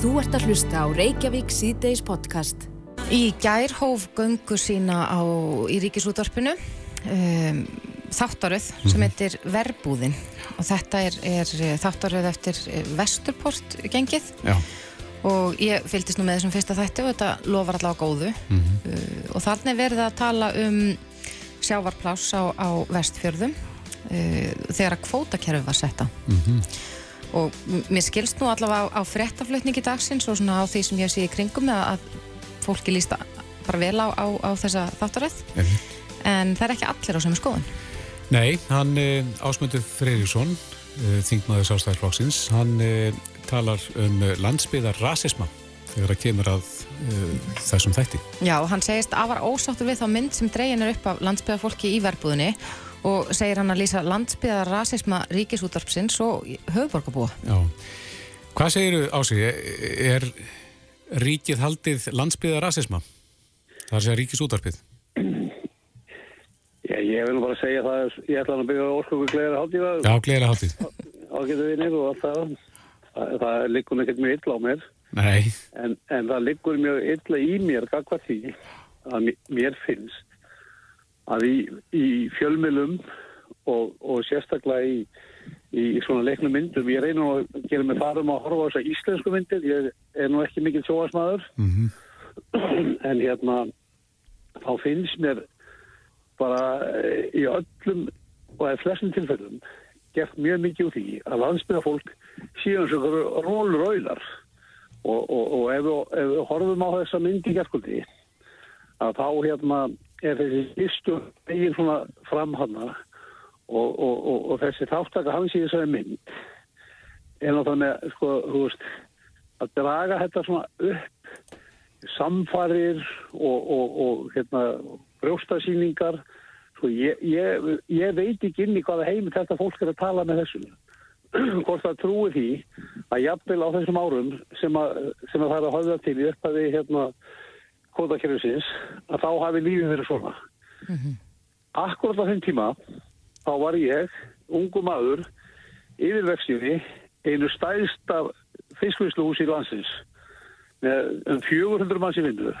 Þú ert að hlusta á Reykjavík síðdeis podcast. Í gær hóf göngu sína á, í ríkisútvarpinu um, þáttaröð sem heitir Verbúðin. Og þetta er, er þáttaröð eftir Vesturport gengið Já. og ég fylgist nú með þessum fyrsta þætti og þetta lofar allavega góðu. Uh, og þannig verið að tala um sjávarpláss á, á vestfjörðum uh, þegar að kvótakerfi var setta og mér skilst nú allavega á, á fréttaflutningi dagsins og svona á því sem ég sé í kringum að, að fólki lísta bara vel á, á, á þessa þáttaröð Einmitt. en það er ekki allir á sömu skoðun Nei, hann uh, Ásmundur Freyríksson, uh, þingmaður sástæðarflokksins, hann uh, talar um landsbyðar rasisma þegar það kemur að uh, þessum þætti. Já, hann segist afar ósáttur við þá mynd sem dregin er upp af landsbyðarfólki í verbúðinni og segir hann að lýsa landsbyðar rasisma ríkisútvarpsins og höfuborgarbúa. Já. Hvað segiru Ási, er ríkið haldið landsbyðar rasisma? Það er að segja ríkis útvarpið. Já, ég vil nú bara segja það, ég ætla hann að byggja ósköku gleðar hátíða, Já, gleðilega hátíð. ágætu vinir og allt það. Það, það liggur ekkert mjög illa á mér, Nei, en, en það liggur mjög illa í mér, hvað því, að mér- mér finnst að í, í fjölmilum og, og sérstaklega í, í svona leiknum myndum, ég reyna að gera mig farum að horfa á þessar íslensku myndir, ég er nú ekki mikil sjóasmaður, en hérna, þá finnst mér bara eh, í öllum og eða flestum tilfellum gert mjög mikið úr því að landsbyrða fólk síðan svo rólur auðar og, og, og ef, við- ef við horfum á þessa myndi gerðskvöldi að þá hérna er þessi listu megin svona framhanna og, og, og, og þessi þáttaka hans í þessari mynd er náttúrulega sko, þú veist að draga þetta svona upp samfarir og, hérna, brjóstasýningar. Sko, ég, ég, ég veit ekki inn í hvaða heimi þetta fólk er að tala með þessum hvort það trúi því að jafnvel á þessum árum sem að, sem að það er að höfða til í upphæði hérna kóðakjörðusins að þá hafi lífið verið svona. Akkurat á þeim tíma þá var ég, ungu maður yfirvextjöfi einu stæðsta fiskvinnsluhús í landsins með um 400 manns í vinnu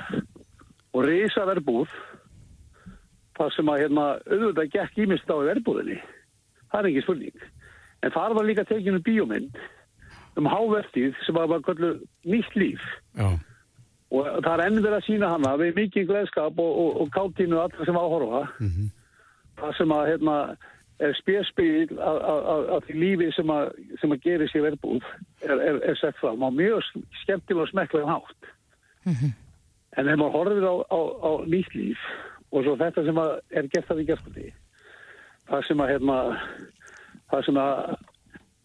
og reysa verbúð það sem að hérna auðvitað gekk ímist á í verbúðinni. Það er ekki spurning. En þar var líka tekinu bíómynd um hávertið sem var bara nýtt líf. Já, og það er enn verið að sína hana við mikið gleðskap og, og, og kátínu allir sem áhorfa það sem að hérna er spjörspil af því lífi sem að, sem að gerir sér verbúð er, er, er sett fram á mjög skemmtilega og smekklega hátt. En ef maður horfir á, á, á nýtt líf og svo þetta sem er gert að við gerðskvöldi það sem að hérna það sem að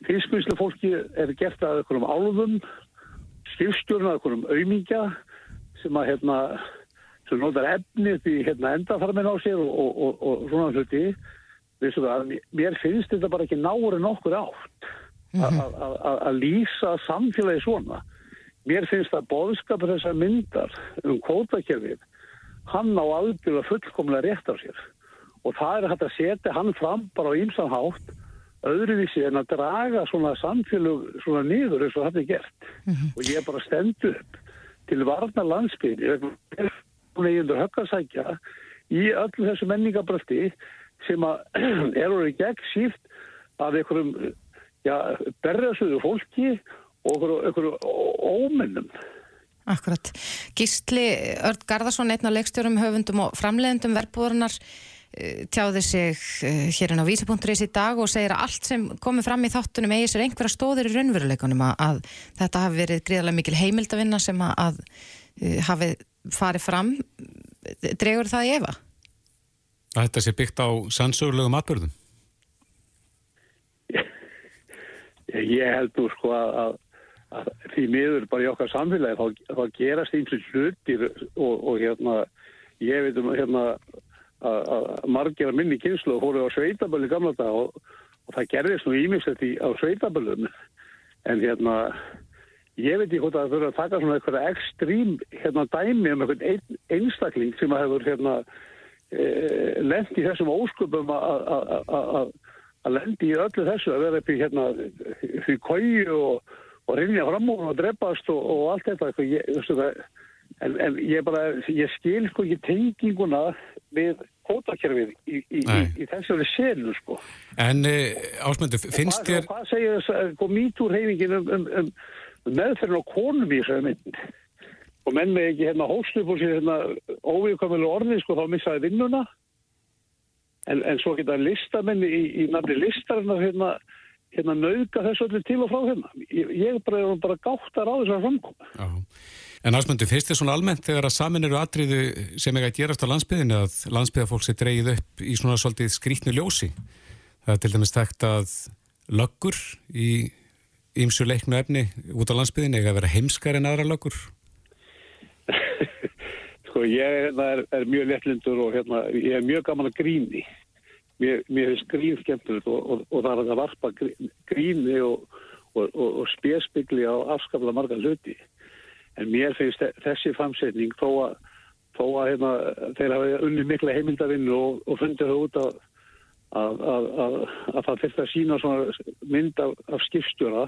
fiskvinnslu fólki er gert að einhverjum álfum skipstjórn að einhverjum aumingja sem að hérna sem notar efni því hérna endafarmin á sér og, og, og, og svona hluti að mér finnst þetta bara ekki náður en okkur átt að- að- að að lýsa samfélagi svona. Mér finnst það boðskapur þessar myndar um kvótakerfið, hann á algjörlega fullkomlega rétt á sér. Og það er hægt að setja hann fram bara á ýmsan hátt, öðruvísi en að draga svona samfélag svona niður eins og þetta er gert. Og ég er bara stend upp til varna landsbyrði, hún er undir höggasækja í öllu þessu menningabröldi sem að er orðið gegn síft af einhverjum ja, berðasöðu fólki og einhverjum, ómennum. Akkurat. Gísli Örd Garðarsson, einn af leikstjórum, höfundum og framleiðendum verbúðurinnar eh, tjáði sig eh, hérinn á vísi.is í dag og segir að allt sem komið fram í þáttunum eigi sér einhverja stóðir í raunveruleikunum að, að þetta hafi verið gríðarlega mikil heimildavinna sem að, að eh, hafi farið fram. Dregur það í efa? að þetta sé byggt á sannsögulegum atbyrðum. Ég, ég held nú sko að, að, að því miður bara í okkar samfélagi þá, þá gerast eins og hlutir og, og hérna ég veit um hérna að, margir að minni kynslu fóru á sveitabölu gamla dag og, og það gerðist nú ímislegt í á sveitabölum en hérna ég veit ekki hvort að það þurfa að taka svona eitthvað ekstrím hérna dæmi um einhvern ein, einstakling sem að hefur hérna e, lent í þessum ósköpum að- lendi í öllu þessu að vera upp í hérna því kói og, og rinja fram og drepast og, og allt þetta. Sko, ég, það, en, en ég bara ég skil sko ekki tenginguna við kvotakerfið í, í, í, í þessari senu sko. En uh, ásmundu, finnst þér... hvað segir þess að sko, mítúr heifingin um, um, um, um meðferðin á þessari mynd? Og menn með ekki hérna hóstu upp og sér hérna óvíkvæmulega orðið sko þá missaði vinnuna. En, en svo geta listamenn í, í nafni listarinnar hérna, hérna nauðga þessu öllu til og frá hérna. Ég, ég bara, er bara gáttar á þessar framkoma Já. En ásmundu, finnst þér svona almennt þegar að samin eru atriðu sem eiga að gerast á landsbyðinu að landsbyðafólk sé dreigið upp í svona svolítið skrítnu ljósi? Það er til dæmis tekt að löggur í ýmsu leiknu efni út á landsbyðinu eiga að vera heimskar en aðra löggur? sko ég hérna, er, er mjög léttlindur og hérna, ég er mjög gaman að gríni mér, mér finnst grín skemmtilegt og, og, og það er að varpa grí- gríni og, og, spjespigli á afskaplega marga hluti en mér finnst þe- þessi framsetning þó að, þó að hérna, þeir hafa unni mikla heimildavinnu og, og fundið það út að, að, að, að, að það fyrir að sína mynd af, af skipstjóra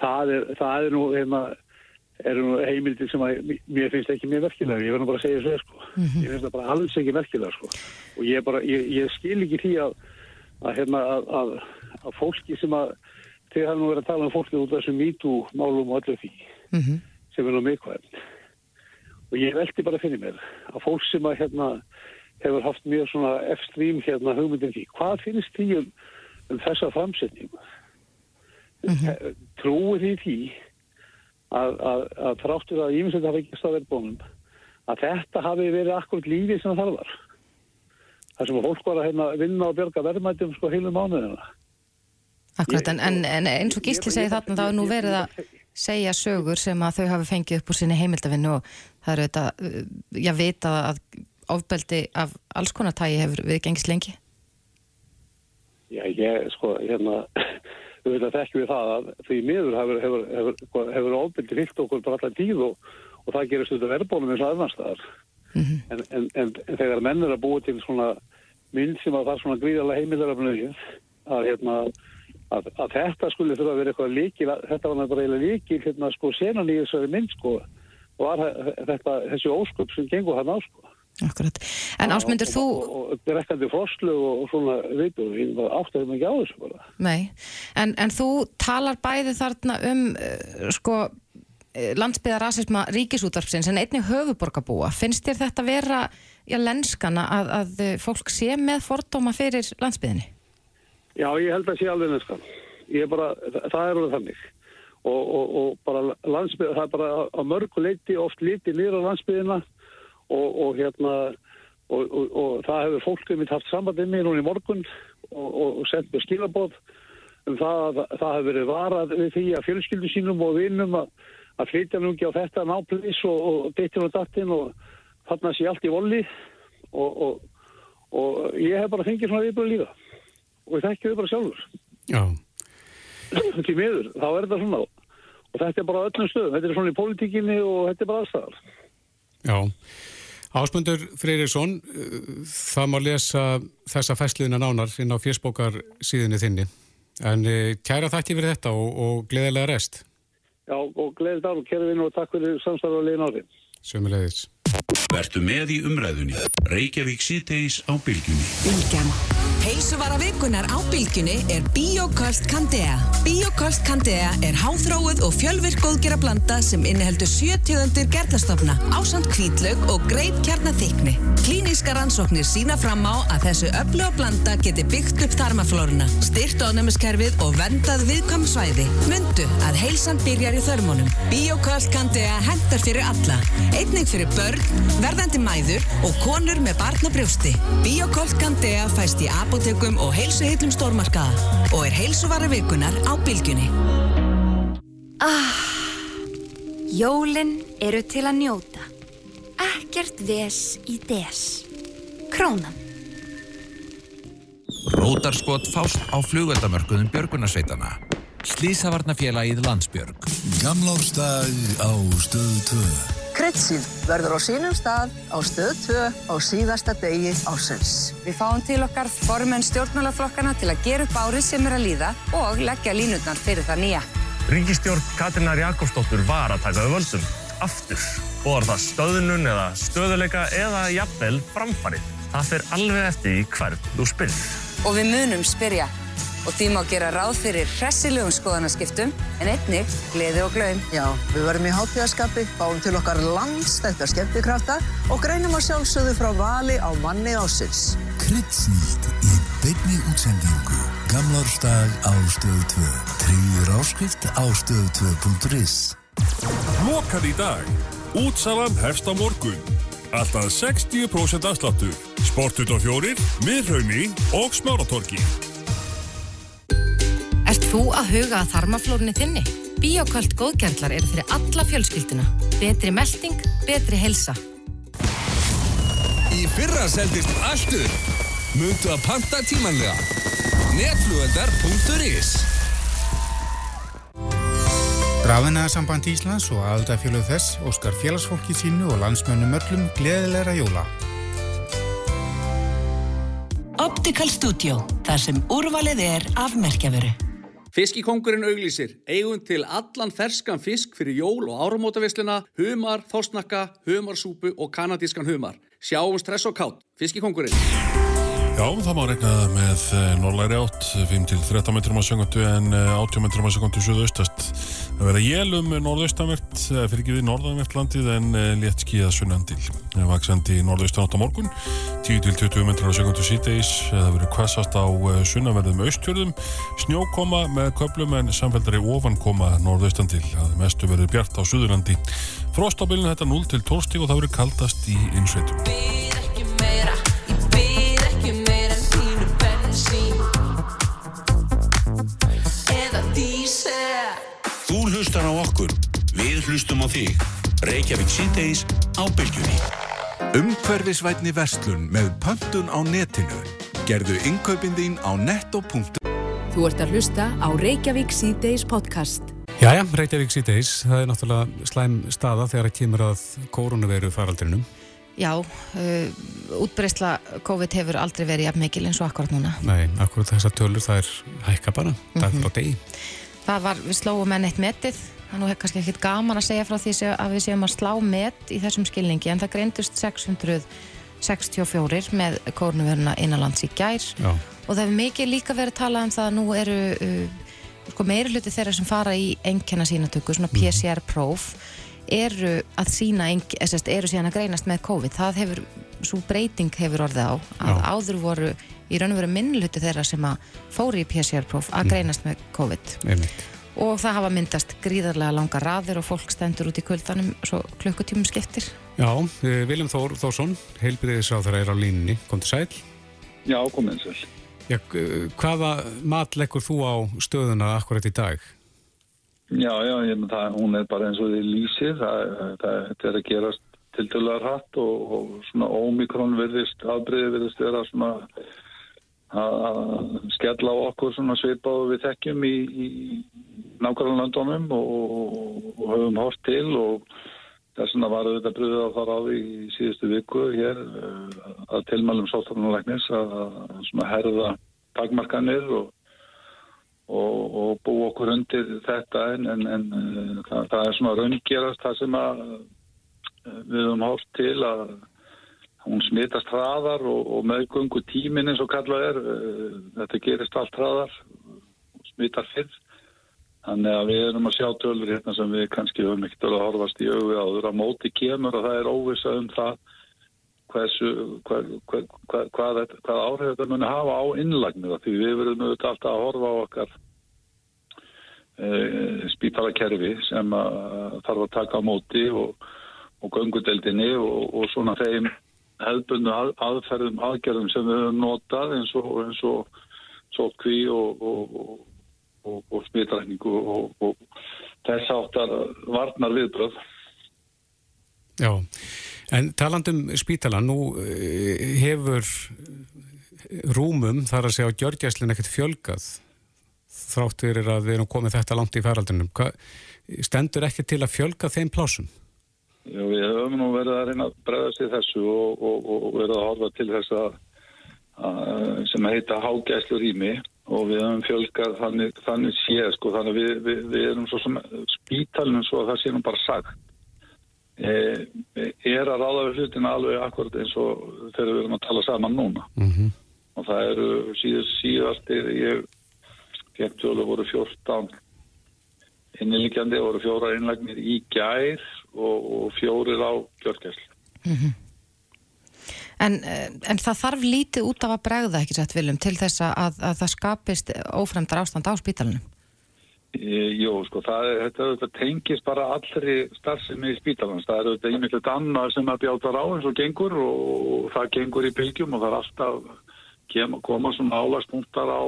það, er, það er nú hérna, eru nú heimildir sem að mér finnst ekki mjög verkilega, ég verður bara að segja þessu sko. ég finnst það bara alls ekki verkilega sko. og ég, bara, ég, ég skil ekki því að að, hérna, að, að, að fólki sem að þeir hafa nú verið að tala um fólki út af þessum mítú málum og öllu því sem er nú mikvæm og ég veldi bara fyrir mér að fólk sem að hérna hefur haft mjög svona F-stream hérna hugmyndin því, hvað finnst því um, um þessa framsetningu mm trúi því því að, að, að þráttur að ímyndið hafa ekki staðið bónum að þetta hafi verið akkurat lífið sem það var. Þar sem að fólk var að hérna, vinna og björga verðmættum sko heilu mánuðina. Akkurat, en, en, en eins og Gísli segi þarna, þá er nú verið að segja sögur sem að þau hafi fengið upp úr sinni heimildavinnu og það eru þetta, uh, ég veit að, ofbeldi af alls konar tægi hefur við gengist lengi. Já, ég, sko, hérna, við veitum að þekkjum við það að því miður hefur, hefur, hefur, hefur, hefur ofbeldi fyllt okkur bara allar tíð og, og það gerir stundu verðbólum eins og aðnarstaðar. en, en, en, en þegar menn er að búa til svona mynd sem að það er svona gríðarlega heimildarafnöðið að, hérna, að, að þetta skulle þurfa að vera eitthvað líkil, þetta var eiginlega líkil hérna sko senan í þessari mynd sko var þetta, þessi ósköp sem gengur hann á sko. Akkurat. En ásmundur þú, Og, rekkandi froslu og, og svona ég bara áttaði mig ekki á þessu bara. nei, en, en þú talar bæði þarna um, uh, sko, landsbyðar rasisma ríkisútvarpsins en einnig höfuborgabúa. Finnst þér þetta vera, já, lenskana að, að uh, fólk sé með fordóma fyrir landsbyðinni? Já, ég held að sé alveg neskan. Ég er bara, það, er alveg þannig. Og, og, og bara landsbyð, það er bara á mörgu leiti oft litið niður á landsbyðina og, og hérna og, það hefur fólkum mitt haft samband með mér núna í morgun og, sendt mér skilabóð um það að það hefur verið varað við því að fjölskyldu sínum og vinnum að, að flytja nú ekki á þetta náplis og, dittin og dattin og þarna sé allt í volli og ég hef bara fengið svona viðbúið líka og ég þekki þau bara sjálfur Já. til miður, þá er þetta svona og þetta er bara á öllum stöðum, þetta er svona í pólitíkinni og þetta er bara allstaðar Já. Ásmundur Freyriksson, uh, það má lesa þessa fæsliðina nánar inn á fjersbókar síðunni þinni. En uh, kæra þakki fyrir þetta og, og gleðilega rest. Já, og gleðið dag og kæra vinn og takk fyrir samstarfa og liðin ári Sömulegis. Vertu með í umræðunni. Reykjavík síðdeis á bylgjunni. Bylgjan. Heilsuvara vikunar á bylgjunni er Biokost Candea. Biokost Candea er háþróuð og fjölvirk góðgera blanda sem inniheldur 70 gerðastofna, ásand kvítlaug og greip kjarnathykni. Klíníska rannsóknir sína fram á að þessu öfluga blanda geti byggt upp þarmaflóruna, styrt ánæmiskerfið og vendað viðkvæm svæði. Mundu að heilsan byrjar í þörmónum. Biokost Candea hendar fyrir alla. Einnig fyrir börn, verðandi mæður og konur með barn á brjósti. Biokost Candea fæst í apotekum og heilsuheitlum stórmarkaða og er heilsuvara vikunar á bylgjunni. Jólin eru til að njóta. Ekkert ves í des. Krónan. Rótarskot fást á flugeldamörkuðum björgunarsveitana. Slísavarnafélagið Landsbjörg. Gamlástag á stöðu 2. Kryddsíld verður á sínum stað á stöð 2 á síðasta degi ásins. Við fáum til okkar formenn stjórnmálaflokkana til að gera upp árið sem er að líða og leggja línutnar fyrir það nýja. Ríkistjórn Katrínar Jakobsdóttur var að taka við völdum. Aftur. Var það stöðnun eða stöðuleika eða jafnvel framfarið. Það fer alveg eftir í hvern þú spyrð. Og við munum spyrja. Og því má gera ráð fyrir hressilegum skoðanaskiptum, en einnig gleði og glaum. Já, við verðum í hátíðaskapi, báum til okkar landstækta skemmtikrafta og greinum að sjálfsögðu frá vali á manni ásins. Kryddsnýtt í beinni útsendingu. Gamlársdag á stöðu 2. Tríður áskrift á stöðu 2.is. Lokað í dag. Útsalan hefst á morgun. Alltaf 60% afsláttur. Og fjórir, miðraunni og smáratorki. Þú að huga að þarmaflórunni þinni? Bíoköld góðgerðlar eru fyrir alla fjölskylduna. Betri melding, betri helsa. Í fyrra seldist allt upp. Muntu að panta tímanlega. Netflugöldar.is Rafinaðarsamband Íslands og aðaldafjöluð þess óskar félagsfólki sínu og landsmönnum öllum gleðilegra jóla. Optical Studio, þar sem úrvalið er af merkjavöru. Fiskikongurinn auglýsir, eigum til allan ferskan fisk fyrir jól og áramótavisluna, humar, þósnakka, humarsúpu og kanadískan humar. Sjáum stress og kátt, Fiskikongurinn. Já, það má regna með norðlæri átt, 5-13 metrum á sekundu en 80 metrum á sekundu suðaustast. Það verða jélum norðaustanvert, fyrir ekki við norðanvert landið en létt skíða sunnandil. Vaksandi norðaustan átt á morgun, 10-20 metrum á sekundu síðdeis, það verður kvassast á sunnanverðum austjörðum, snjókoma með köplum en samfélgari ofankoma norðaustandil. Það mestu verður bjart á suðurlandi. Frost á bylun þetta 0-12 stíg og það verður kaldast í innsveitum. Hlustum á þig. Reykjavík síðdeis á bylgjunni. Umhverfisvætni vestlun með pöntun á netinu. Gerðu innkaupin þín á netto.is Þú ert að hlusta á Reykjavík síðdeis podcast. Jæja, Reykjavík síðdeis, það er náttúrulega slæm staða þegar það kemur að koronaviru faraldrinum. Já, uh, útbreysla COVID hefur aldrei verið jafn mikil eins og akkurat núna. Nei, akkurat þessar tölur, það er hækka bara, dag Mhm. frá degi. Það var, við slóum enn eitt metið, þannig er kannski ekkit gaman að segja frá því að við séum að slá met í þessum skilningi, en það greindust 664 með kórnuveruna innanlands í gær Já. og það hefur mikið líka verið að tala um það að nú eru uh, sko, meiri hluti þeirra sem fara í einkenna sínatöku, svona PCR-próf eru að sína sagt, eru síðan að greinast með COVID það hefur, svo breyting hefur orðið á að Já. áður voru í raun og veru minni hluti þeirra sem að fóru í PCR-próf að Mm. greinast með COVID Einmitt. Og það hafa myndast gríðarlega langa raðir og fólk stendur út í kvöldanum svo klukkutímum skiptir Já, eh, Viljum Þór Þórsson, heilbriðisráþara er á línunni, kom til sæl. Já, komið eins vel. Já, hvaða mat leggur þú á stöðuna akkurat í dag? Já, já, ég, það, hún er bara eins og því lýsið, það, það, þetta er að gerast tiltölulega hratt og, og svona ómikrón virðist, afbreyði virðist vera svona að að skella á okkur svona svipað og við þekkjum í, í nákvæmlega landónum og, og, höfum hort til og þess vegna var auðvitað bröðið á það ráði í síðustu viku hér eh, að tilmælum sóttarnalæknis að, að svona herða takmarkanir og og, og bú okkur undir þetta en, en, en uh, það, það er svona raungerast það sem að uh, við höfum hórt til að hún smitast hraðar og, og meðgöngu tímin eins og kallað er uh, þetta gerist allt hraðar og smittar fyrr. Þannig að við erum að sjá tölur hérna sem við kannski höfum ekkert að horfast í augu áður. Að móti kemur og það er óvisa um það hversu, hvað, hvað, hvað, hvað, hvað áhrif þetta muni hafa á innlagnir því við verðum auðvitað alltaf að horfa á okkar e, spítalakerfi sem að þarf að taka á móti og, og göngudeldinni og, og svona þeim hefðbundu að, aðferðum aðgerðum sem við höfum notað eins og, eins og sótkví og, og, og, smitrækningu og, þess áttar varnar viðbröð. Já, en talandum spítala, nú eh, hefur rúmum þar að segja á gjörgjæslinn ekkert fjölgað þrátt fyrir að við erum komið þetta langt í faraldunum. Hva, stendur ekki til að fjölga þeim plásum? Já, við höfum nú verið að reyna að bregðast í þessu og, og, og verið að horfa til þess að, að sem heita hágæslu rými og við höfum fjölgað þannig, þannig sé sko, þannig við, við, við erum svo sem spítalinn svo að það sé nú bara sagt e, er að ráða við hlutina alveg akkurat eins og þegar við erum að tala saman núna Mhm. og það eru síðast síðast ég fekk tjólu voru 14 innilíkjandi voru fjóra innlagnir í gær og, og fjórir á gjörgæslu En, eh, en það þarf lítið út af að bregða ekki sett viljum til þess að, að það skapist ófremdar ástand á spítalunum. E, jú, sko, það, þetta, þetta tengist bara allri starfsemi í spítalans. Það er auðvitað ímyndilegt annað sem að bjáta á eins og gengur og það gengur í bylgjum og það er alltaf kem, koma svona álagspunktar á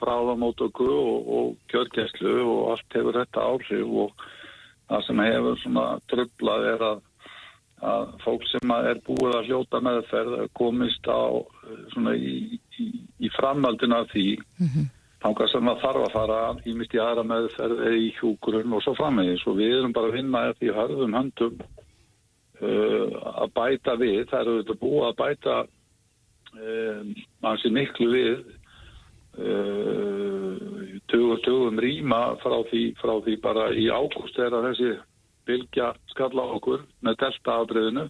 bráðamótöku og, og kjörgæslu og allt hefur þetta áhrif og það sem hefur svona tröflað er að, að fólk sem er búið að hljóta meðferð komist á eh, svona í, í, í framhaldina af því. Þangað sem það þarf að fara ímynd í aðra meðferð eða í hjúkurinn og svo framvegis. Og við erum bara að vinna eftir hörðum höndum uh, að bæta við, það eru þetta búið að bæta um, ansi miklu við uh, tugum, tugum rýma frá því, frá því bara í ágúst þegar þessi bylgja skalla okkur með delta afbreyðinu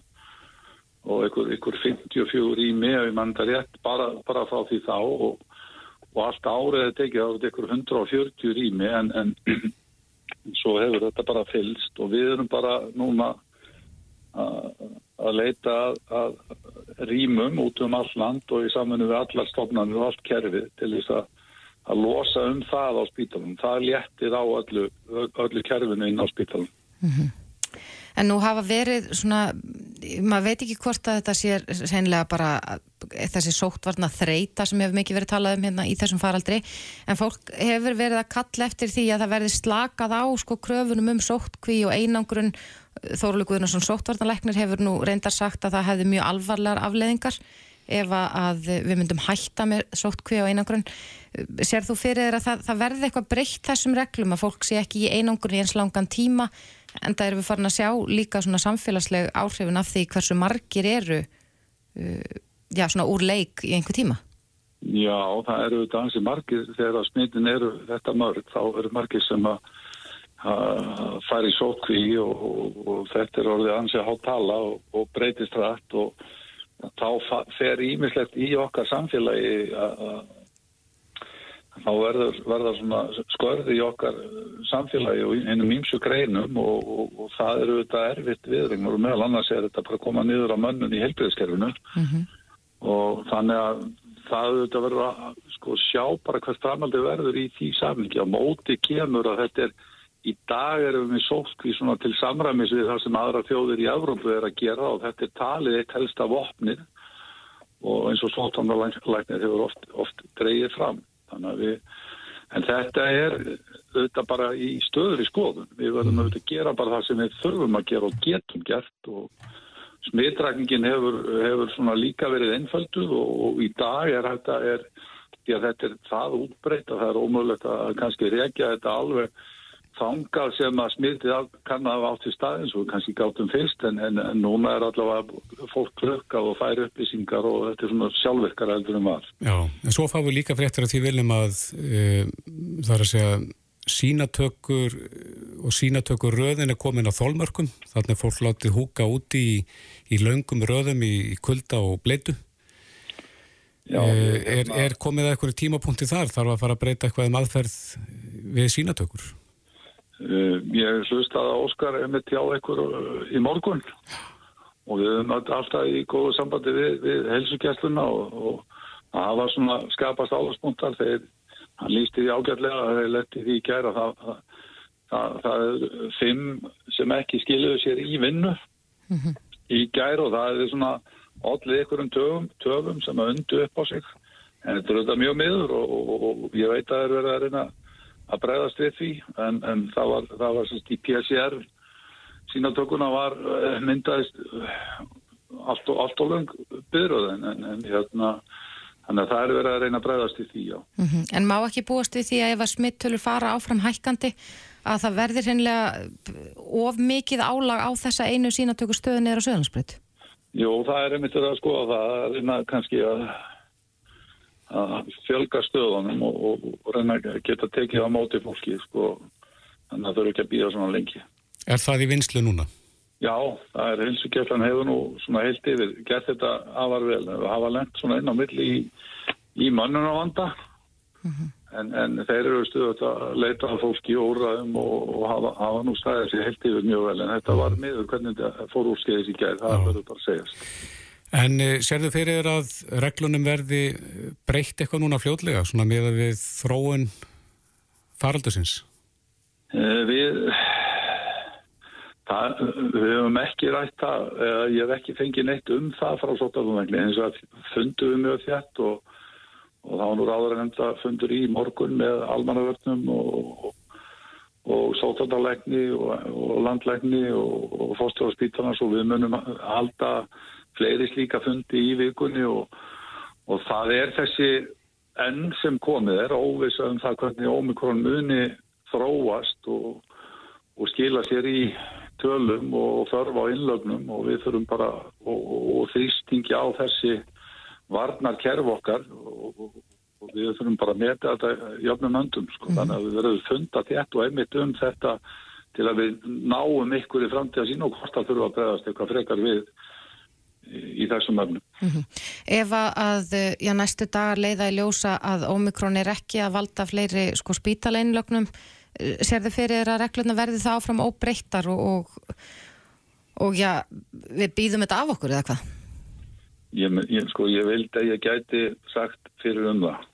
og einhver, einhver 54 rými ef ég mann það rétt bara, bara frá því þá og og allt árið er tekið á ykkur 140 rými en, en svo hefur þetta bara fylst og við erum bara núna að leita að, að rýmum út um all land og í samfunni við allar stofnarnir og allt kerfið til þess að, að losa um það á spítalunum. Það léttir á öllu, öllu kerfinu inn á spítalunum. En nú hafa verið svona, maður veit ekki hvort að þetta sé sennilega bara þessi sóttvarna þreita sem hefur mikið verið talað um hérna í þessum faraldri, en fólk hefur verið að kalla eftir því að það verði slakað á sko kröfunum um sóttkví og einangrun. Þórulega Guðnarsson sóttvarnalæknir hefur nú reyndar sagt að það hefði mjög alvarlegar afleðingar ef að við myndum hætta með sóttkví og einangrun. Sér þú fyrir þér að það, það verði eitthvað breytt þessum reglum að fólk sé ekki í einangrun í eins langan tíma en það erum við farin að sjá líka svona samfélagsleg áhrifin af því hversu margir eru uh, já, svona úr leik í einhver tíma. Já, það eru þetta ansi margir þegar smittin eru þetta mörg, þá eru margir sem að fara í sótkví og, og, og þetta er orðið ansi að hátala og, og breytist rætt og þá fer ímislegt í okkar samfélagi að- þá verður, verður svona skörði í okkar samfélagi og innum ímsu greinum og, og, og það eru þetta erfitt viðregnur og meðal annars er þetta bara að koma niður á mönnun í heilbriðskerfinu og þannig að það auðvitað verður að sko, sjá bara hvert framaldi verður í því samlingi á móti kemur að þetta er í dag erum við sótkví svona til samræmis við það sem aðra þjóðir í Evrópu er að gera og þetta er talið eitt helsta vopnir og eins og sóttamnalæknir hefur oft, oft dreigið fram þannig að við en þetta er auðvitað bara í stöður í skoðun. Við verðum auðvitað að gera bara það sem við þurfum að gera og getum gert og smitrakningin hefur, hefur svona líka verið einfölduð og, og í dag er þetta er, að þetta er það útbreytt að það er ómögulegt að kannski rekja þetta alveg þangað sem að smitið kann að hafa átt í staðins og kannski gátum fyrst en, en, en núna er allavega fólk klukkað og færi upplýsingar og þetta er svona sjálfvirkar heldur en var. Já, en svo fáum við líka fréttir að því viljum að e, það er að segja sínatökur og sínatökur röðin er komin á þólmörkum þannig að fólk látið húka úti í, í löngum röðum í, í kulda og bleitu Já, e, er, er komið að eitthvað tímapunkti þar? Þarf að fara að breyta eitthvað um aðferð við sínatökur ég hlustaði að Óskar einmitt hjá einhver uh, í morgun. Og við höfum alltaf í góðu sambandi við, við helsugjastluna og, og það var svona skapast álaspunktar þegar hann lísti því ágætlega að þeir letti því í gæra það, það, það, það er fimm sem ekki skiluðu sér í vinnu í gæra og það er svona allir einhverjum töfum, töfum sem að undu upp á sig. En þetta er auðvitað mjög miður og, og, og ég veit að það er verið að reyna að bregðast við því en, en það var, það var sérst í PCR sínatökuna var eh, myndaðist eh, allt og, allt og löng byrjuð en, en, en hérna þannig að það er verið að reyna að bregðast í því. Mm En má ekki búast við því að ef að smittölur fara áfram hækkandi að það verðir hennilega of mikið álag á þessa einu sínatöku stöðun eða söðansbreyt? Jú, það er einmitt að skoða það að reyna kannski að að fjölga stöðunum og, og, og reyna að geta tekið á móti fólki sko, þannig að þau eru ekki að býða svona lengi. Er það í vinslu núna? Já, það er hilsugeflan hefur nú svona heilt yfir, gert þetta afar vel, við hafa lent svona inn á milli í, í mannunavanda en, en þeir eru stuðat að leita að fólki í óraðum og, og hafa, hafa nú stæðið sér heilt yfir mjög vel en þetta var miður hvernig þetta fór úr skeiðis í gæð, það verður bara að segjast. En uh, sérðu fyrir að reglunum verði eh, breytt eitthvað núna fljótlega, svona með við þróun faraldusins? Eh, Við, það, við höfum ekki rætt það, eða ég hef ekki fengið neitt um það frá sótafumvegli, eins og að fundum við mjög þjætt og, og það var nú ráður en enda fundur í morgun með almannavörnum og, og, og sótafalegni og, og landlegni og, og fórstjóðarspítarnar svo við munum halda fleiri slíka fundi í vikunni og, og það er þessi enn sem komið er óvisa um það hvernig ómikrón muni þróast og, og skila sér í tölum og þörf á innlögnum og við þurfum bara og, þrýstingi á þessi varnar kerf okkar og, og við þurfum bara að meta þetta jöfnum öndum sko. þannig að við verðum funda þetta og einmitt um þetta til að við náum ykkur í framtíða sín og hvort það þurfa að bregðast eitthvað frekar við í, þessum öfnum. Ef að, að já, næstu dagar leiða í ljósa að Omikron er ekki að valda fleiri sko, spítaleinlögnum, sér þið fyrir að reglurna verði það áfram óbreyttar og, og, og já, við býðum þetta af okkur eða hvað? Ég, ég, sko, ég vildi að ég gæti sagt fyrir um það.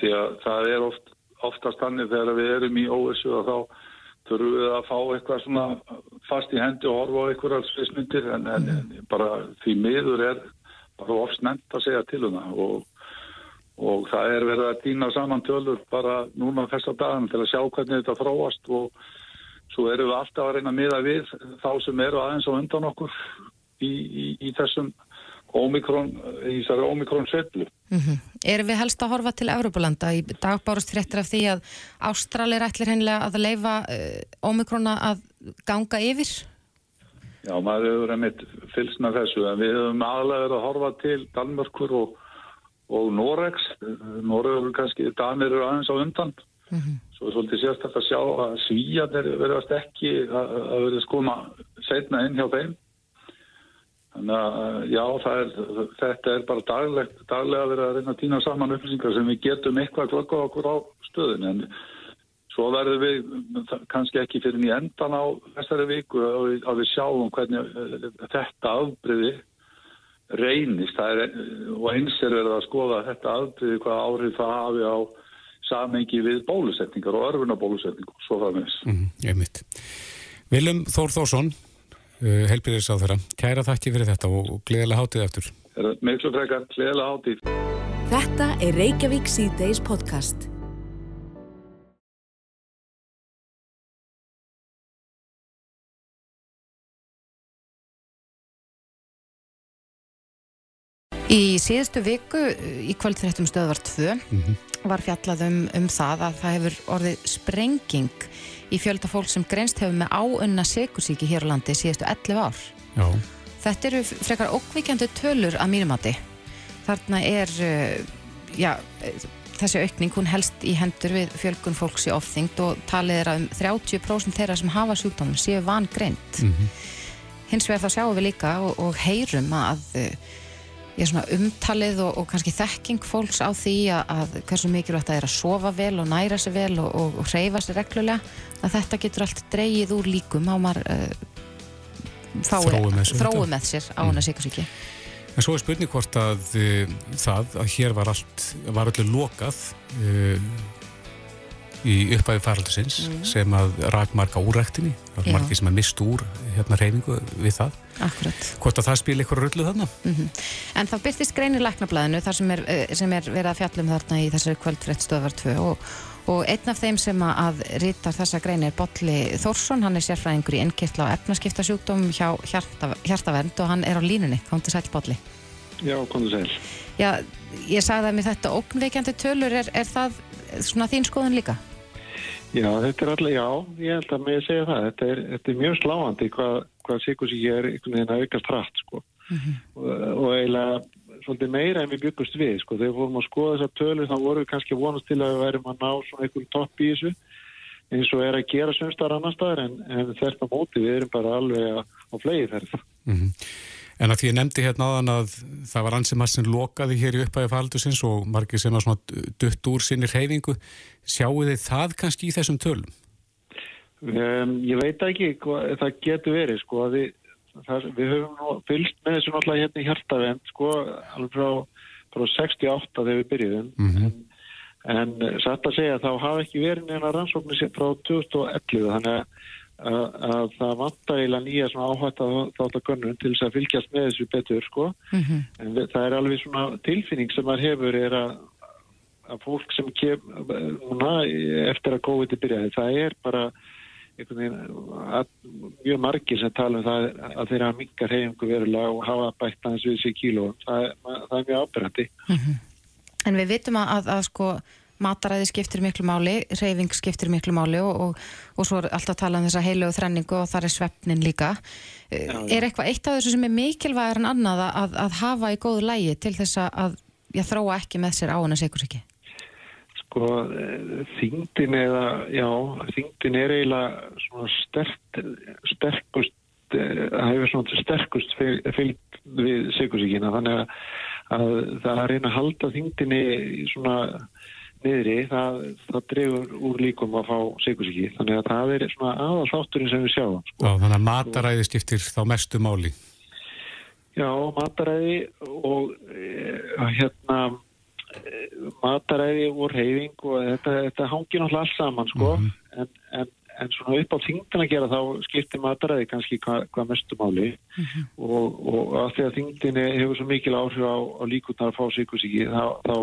Því að það er oft, oftast þannig þegar við erum í óvissu og þá þurfum við að fá eitthvað svona fast í hendi og horfa á einhverjar svismyndir en, en, en bara því miður er bara ofst nefnt að segja til um það. Og, og það er verið að dýna saman tölur bara núna þessa dagan til að sjá hvernig þetta fróast og svo erum við alltaf að reyna að miða við þá sem eru aðeins á undan okkur í, í, í þessum ómikrón, í þessari ómikrón sveiflu. Mm -hmm. Erum við helst að horfa til Evropalanda í dagbárust fréttir af því að Ástralir ætlir hennilega að leifa uh, ómikrona að ganga yfir? Já, maður hefur einmitt fylgst með þessu en við hefum aðlega verið að horfa til Danmörkur og, og Noregs Noregur kannski, Danir eru aðeins á undan Mm -hmm. svo er svolítið sérstaklega að sjá að svíjan er verið ekki að, verið skoma setna inn hjá þeim Þannig að já, er, þetta er bara dagleg, daglega að vera að reyna að týna saman upplýsingar sem við getum eitthvað klokka okkur á stöðun en svo verður við kannski ekki fyrir í endan á þessari viku að, að við sjáum hvernig eh, þetta afbreyði reynist er, og eins er verið að skoða þetta afbreyði hvað árið það hafi á samengi við bólusetningar og örfunabólusetningar svo það meðs. Mm. Viljum Þór Þórsson Uh, helbyrðis á þeirra. Kæra þakki fyrir þetta og, gleðilega hátíð eftir. Miklu frekar, gleðilega hátíð. Þetta er Reykjavík C-Days podcast. Í síðustu viku í kvöldfréttum stöðvar 2 mm -hmm. var fjallað um, um það að það hefur orðið sprenging í fjölda fólk sem grenst hefur með áunna sekursíki hér á landi síðustu 11 ár. Já. Þetta eru frekar okkvíkjandi tölur að mínumati. Þarna er, já, þessi aukning, hún helst í hendur við fjölgun fólks í ofþyngd og talið er að um 30% þeirra sem hafa sjúkdóminn séu vangreint. Mm -hmm. Hins vegar þá sjáum við líka og, og heyrum að ég svona umtalið og, og kannski þekking fólks á því að, að hversu mikilvægt það er að sofa vel og næra sig vel og, og, og hreyfa sig reglulega að þetta getur allt dreyið úr líkum á maður uh, fái, Þrói með sér á hana sikursíki En svo er spurning hvort að uh, það að hér var allt, var öllu lokað uh, í uppæði faraldusins Mhm. sem að rak marga úræktinni, það var margi sem að mist úr hérna reyningu við það. Akkurat. Hvort að það spila ykkur rullu þarna? mm En það byrtist greinir læknablaðinu þar sem er, eh, sem er verið að fjallum þarna í þessari kvöldfrétt stöðvar 2 og, og einn af þeim sem að, rítar þessa grein er Bolli Þórsson, hann er sérfræðingur í innkirtla og efnaskiptasjúkdómum hjá hjarta, Hjartavernd og hann er á línunni, komdu sæl Bolli. Já, komðu sæl. Já, ég sagði að með þetta ógnveikjandi tölur, er, er það svona þín skoðun líka? Já, þetta er alltaf, já, ég held að með segja það. Þetta er, þetta er mjög sláandi hvað, hvað sykursíki er einhvern veginn að aukast hratt, sko. og, og eiginlega svolítið meira en við byggust við, sko. Þegar við vorum að skoða þessar tölur þá vorum við kannski að vonast til að við værum að ná svona einhverjum topp í þessu eins og er að gera sömstar annar staðar en, en þetta móti við erum bara alveg að, á flegi ferð. Mhm. En að því ég nefndi hérna áðan að það var ansið maður sem lokaði hér í uppæði faldusins og margir sem var svona dutt úr sinni reyfingu. Sjáu þið það kannski í þessum tölum? Um, ég veit ekki hvað það getur verið sko að við, það, við höfum nú fylgst með þessu náttúrulega hérna í hjartavend sko alveg frá, frá 68 þegar við byrjuðum Mhm. en, en satt að segja þá hafa ekki verið neina rannsóknir frá 2011 þannig að, að, að það vantar eiginlega nýja svona áhætt að þátt að gönnum til þess að fylgjast með þessu betur sko. En við, það er alveg svona tilfinning sem maður hefur er að að fólk sem kem núna, eftir að COVID byrjaði, það er bara veginn að, mjög margir sem tala um það að þeirra mingar hefingu verulega og hafa bætt aðeins við sér kíló það, er- það er mjög ábyrgandi En við vitum að, að, að sko mataræði skiptir miklu máli, reyfing skiptir miklu máli og, og, og svo er alltaf að tala um þessa heilögu þrenningu og þar er svefnin líka. Já, er eitthvað eitt af þessu sem er mikilvægur en annað að, að hafa í góðu lægi til þess að já, þróa ekki með sér áuna sikursiki? sko eh, þyngdin eða já, þyngdin er eiginlega svona sterk, sterkust eh, það hefur svona sterkust fyl- fylgt við sikursíkina þannig að, að það að reyna að halda þyngdinni í svona niðri, það, það dregur úr líkum að fá sikursíki þannig að það er svona aðal þátturinn sem við sjáum Já, þannig að mataræði skiptir þá mestu máli. Já, mataræði og e, hérna e, mataræði og reyfing og þetta, þetta hangi náttúrulega alls saman sko. En, en, en svona upp á þingdin að gera þá skiptir mataræði kannski hvað, hvað mestu máli. Og, og að því að þingdin hefur svo mikil áhrif á, á líkundar að fá sykursíki þá, þá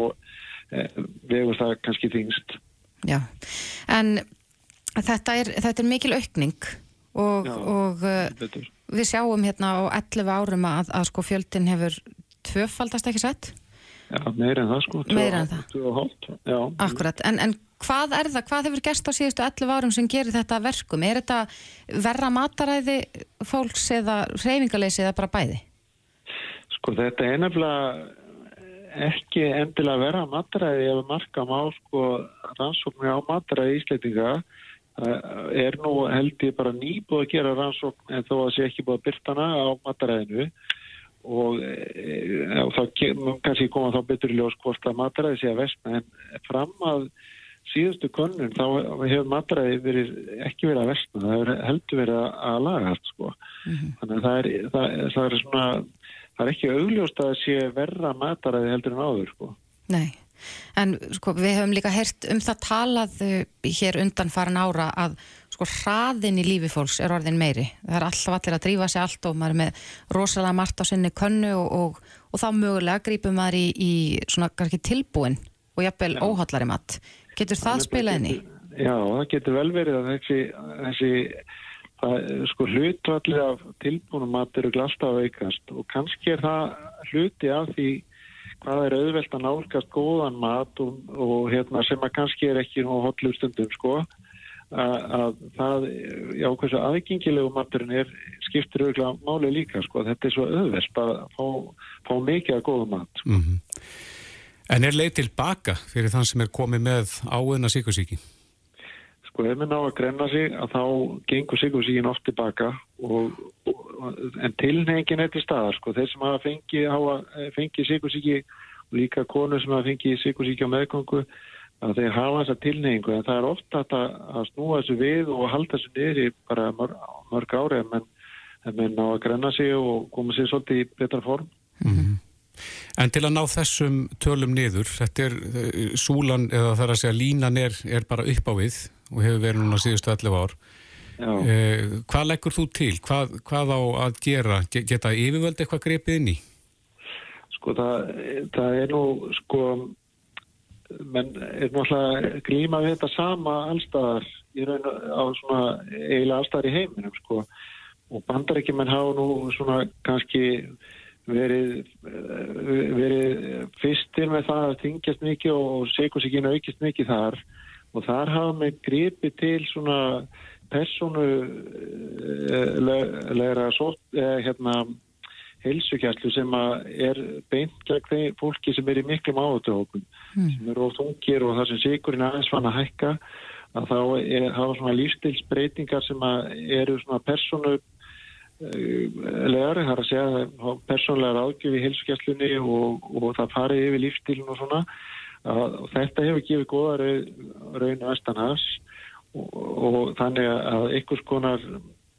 vegur það kannski þingst Já, en þetta er, þetta er mikil aukning og, og uh, við sjáum hérna á 11 árum að, að sko fjöldin hefur tvöfaldast ekki sett? Já, meira en það sko Meira en það. Tvö og hálft, já Akkurat, en, en hvað er það, hvað hefur gerst á síðustu 11 árum sem gerir þetta verkum? Er þetta verra mataræði fólks eða reyfingaleysi eða bara bæði? Sko þetta er nefnilega ekki endilega vera mataræði ef marka má sko rannsóknir á mataræði ísleitinga er nú held ég bara nýbúið að gera rannsókn en þó að sé ekki búið að byrtana á mataræðinu og e, þá kannski koma þá betur ljós hvort að mataræði sé að vestna en fram að síðustu könnun þá hefur mataræði verið, ekki verið að vestna það hefur heldur verið að, að lagast sko. þannig að það er, það, það er svona það er ekki augljóst að það sé verra mataræði heldur en áður sko. Nei, en sko við höfum líka heyrt um það talað uh, hér undan farin ára að sko hraðin í lífi fólks er orðin meiri. Það er alltaf allir að drífa sig allt og maður er með rosalega margt á sinni könnu og, og, og þá mögulega grípum maður í, í svona kannski tilbúin og jafnvel óhaldari mat. Getur það spilað inn í? Já, það getur vel verið að þessi, þessi það, sko hlutvallið af tilbúnum mat eru alltaf að veikast og kannski er það hluti af því hvað er auðvelt að nálgast góðan mat og, og hérna, sem að kannski er ekki nú hotlum stundum sko. Að, að það, já, hversu aðgengilegu maturinn er, skiptir auðvitað máli líka sko, þetta er svo auðvelt að fá, fá mikið að góða mat Mm En er leið tilbaka fyrir þann sem er komið með áðuna síkursíki? Sko ef minn á að grenna sig að þá gengur sigursíkin oft tilbaka og, og, en tilnefingin er til staðar sko. Þeir sem hafa fengið, hafa, fengið sigursíki og líka konur sem hafa fengið sigursíki á meðgöngu að þeir hafa þessa tilnefingu en það er ofta að, að snúa þessu við og halda þessu niður í bara mörg, mörg ári en menn, en menn á að grenna sig og koma sér svolítið í betra form. En til að ná þessum tölum niður, þetta er uh, súlan eða það er að segja línan er, er bara upp á við og hefur verið núna síðustu 11 ár. Uh, hvað leggur þú til? Hvað, hvað á að gera? Ge- Geta yfirvöld eitthvað grepið inn í? Sko það, það er nú sko menn er náttúrulega glíma við þetta sama allstaðar í raun á svona eiginlega allstaðar í heiminum sko og bandarækjumenn hafa nú svona kannski verið, eh, verið fyrstir með það að þingjast mikið og sekursíkinu aukist mikið þar og þar hafa með gripi til svona persónulegra sótt, eh, hérna, heilsugjæslu sem er beint gegn fólki sem er í miklum áhættuhópum sem eru oft ungir og það sem sigurinn aðeins fann að hækka að þá er, hafa svona lífstilsbreytingar sem eru svona persónu legar, það er að segja persónlega ráðgjöf í heilsugjæslunni og, og það farið yfir lífstilin og svona að, þetta hefur gefið góða raun vestanhafs og, og þannig að einhvers konar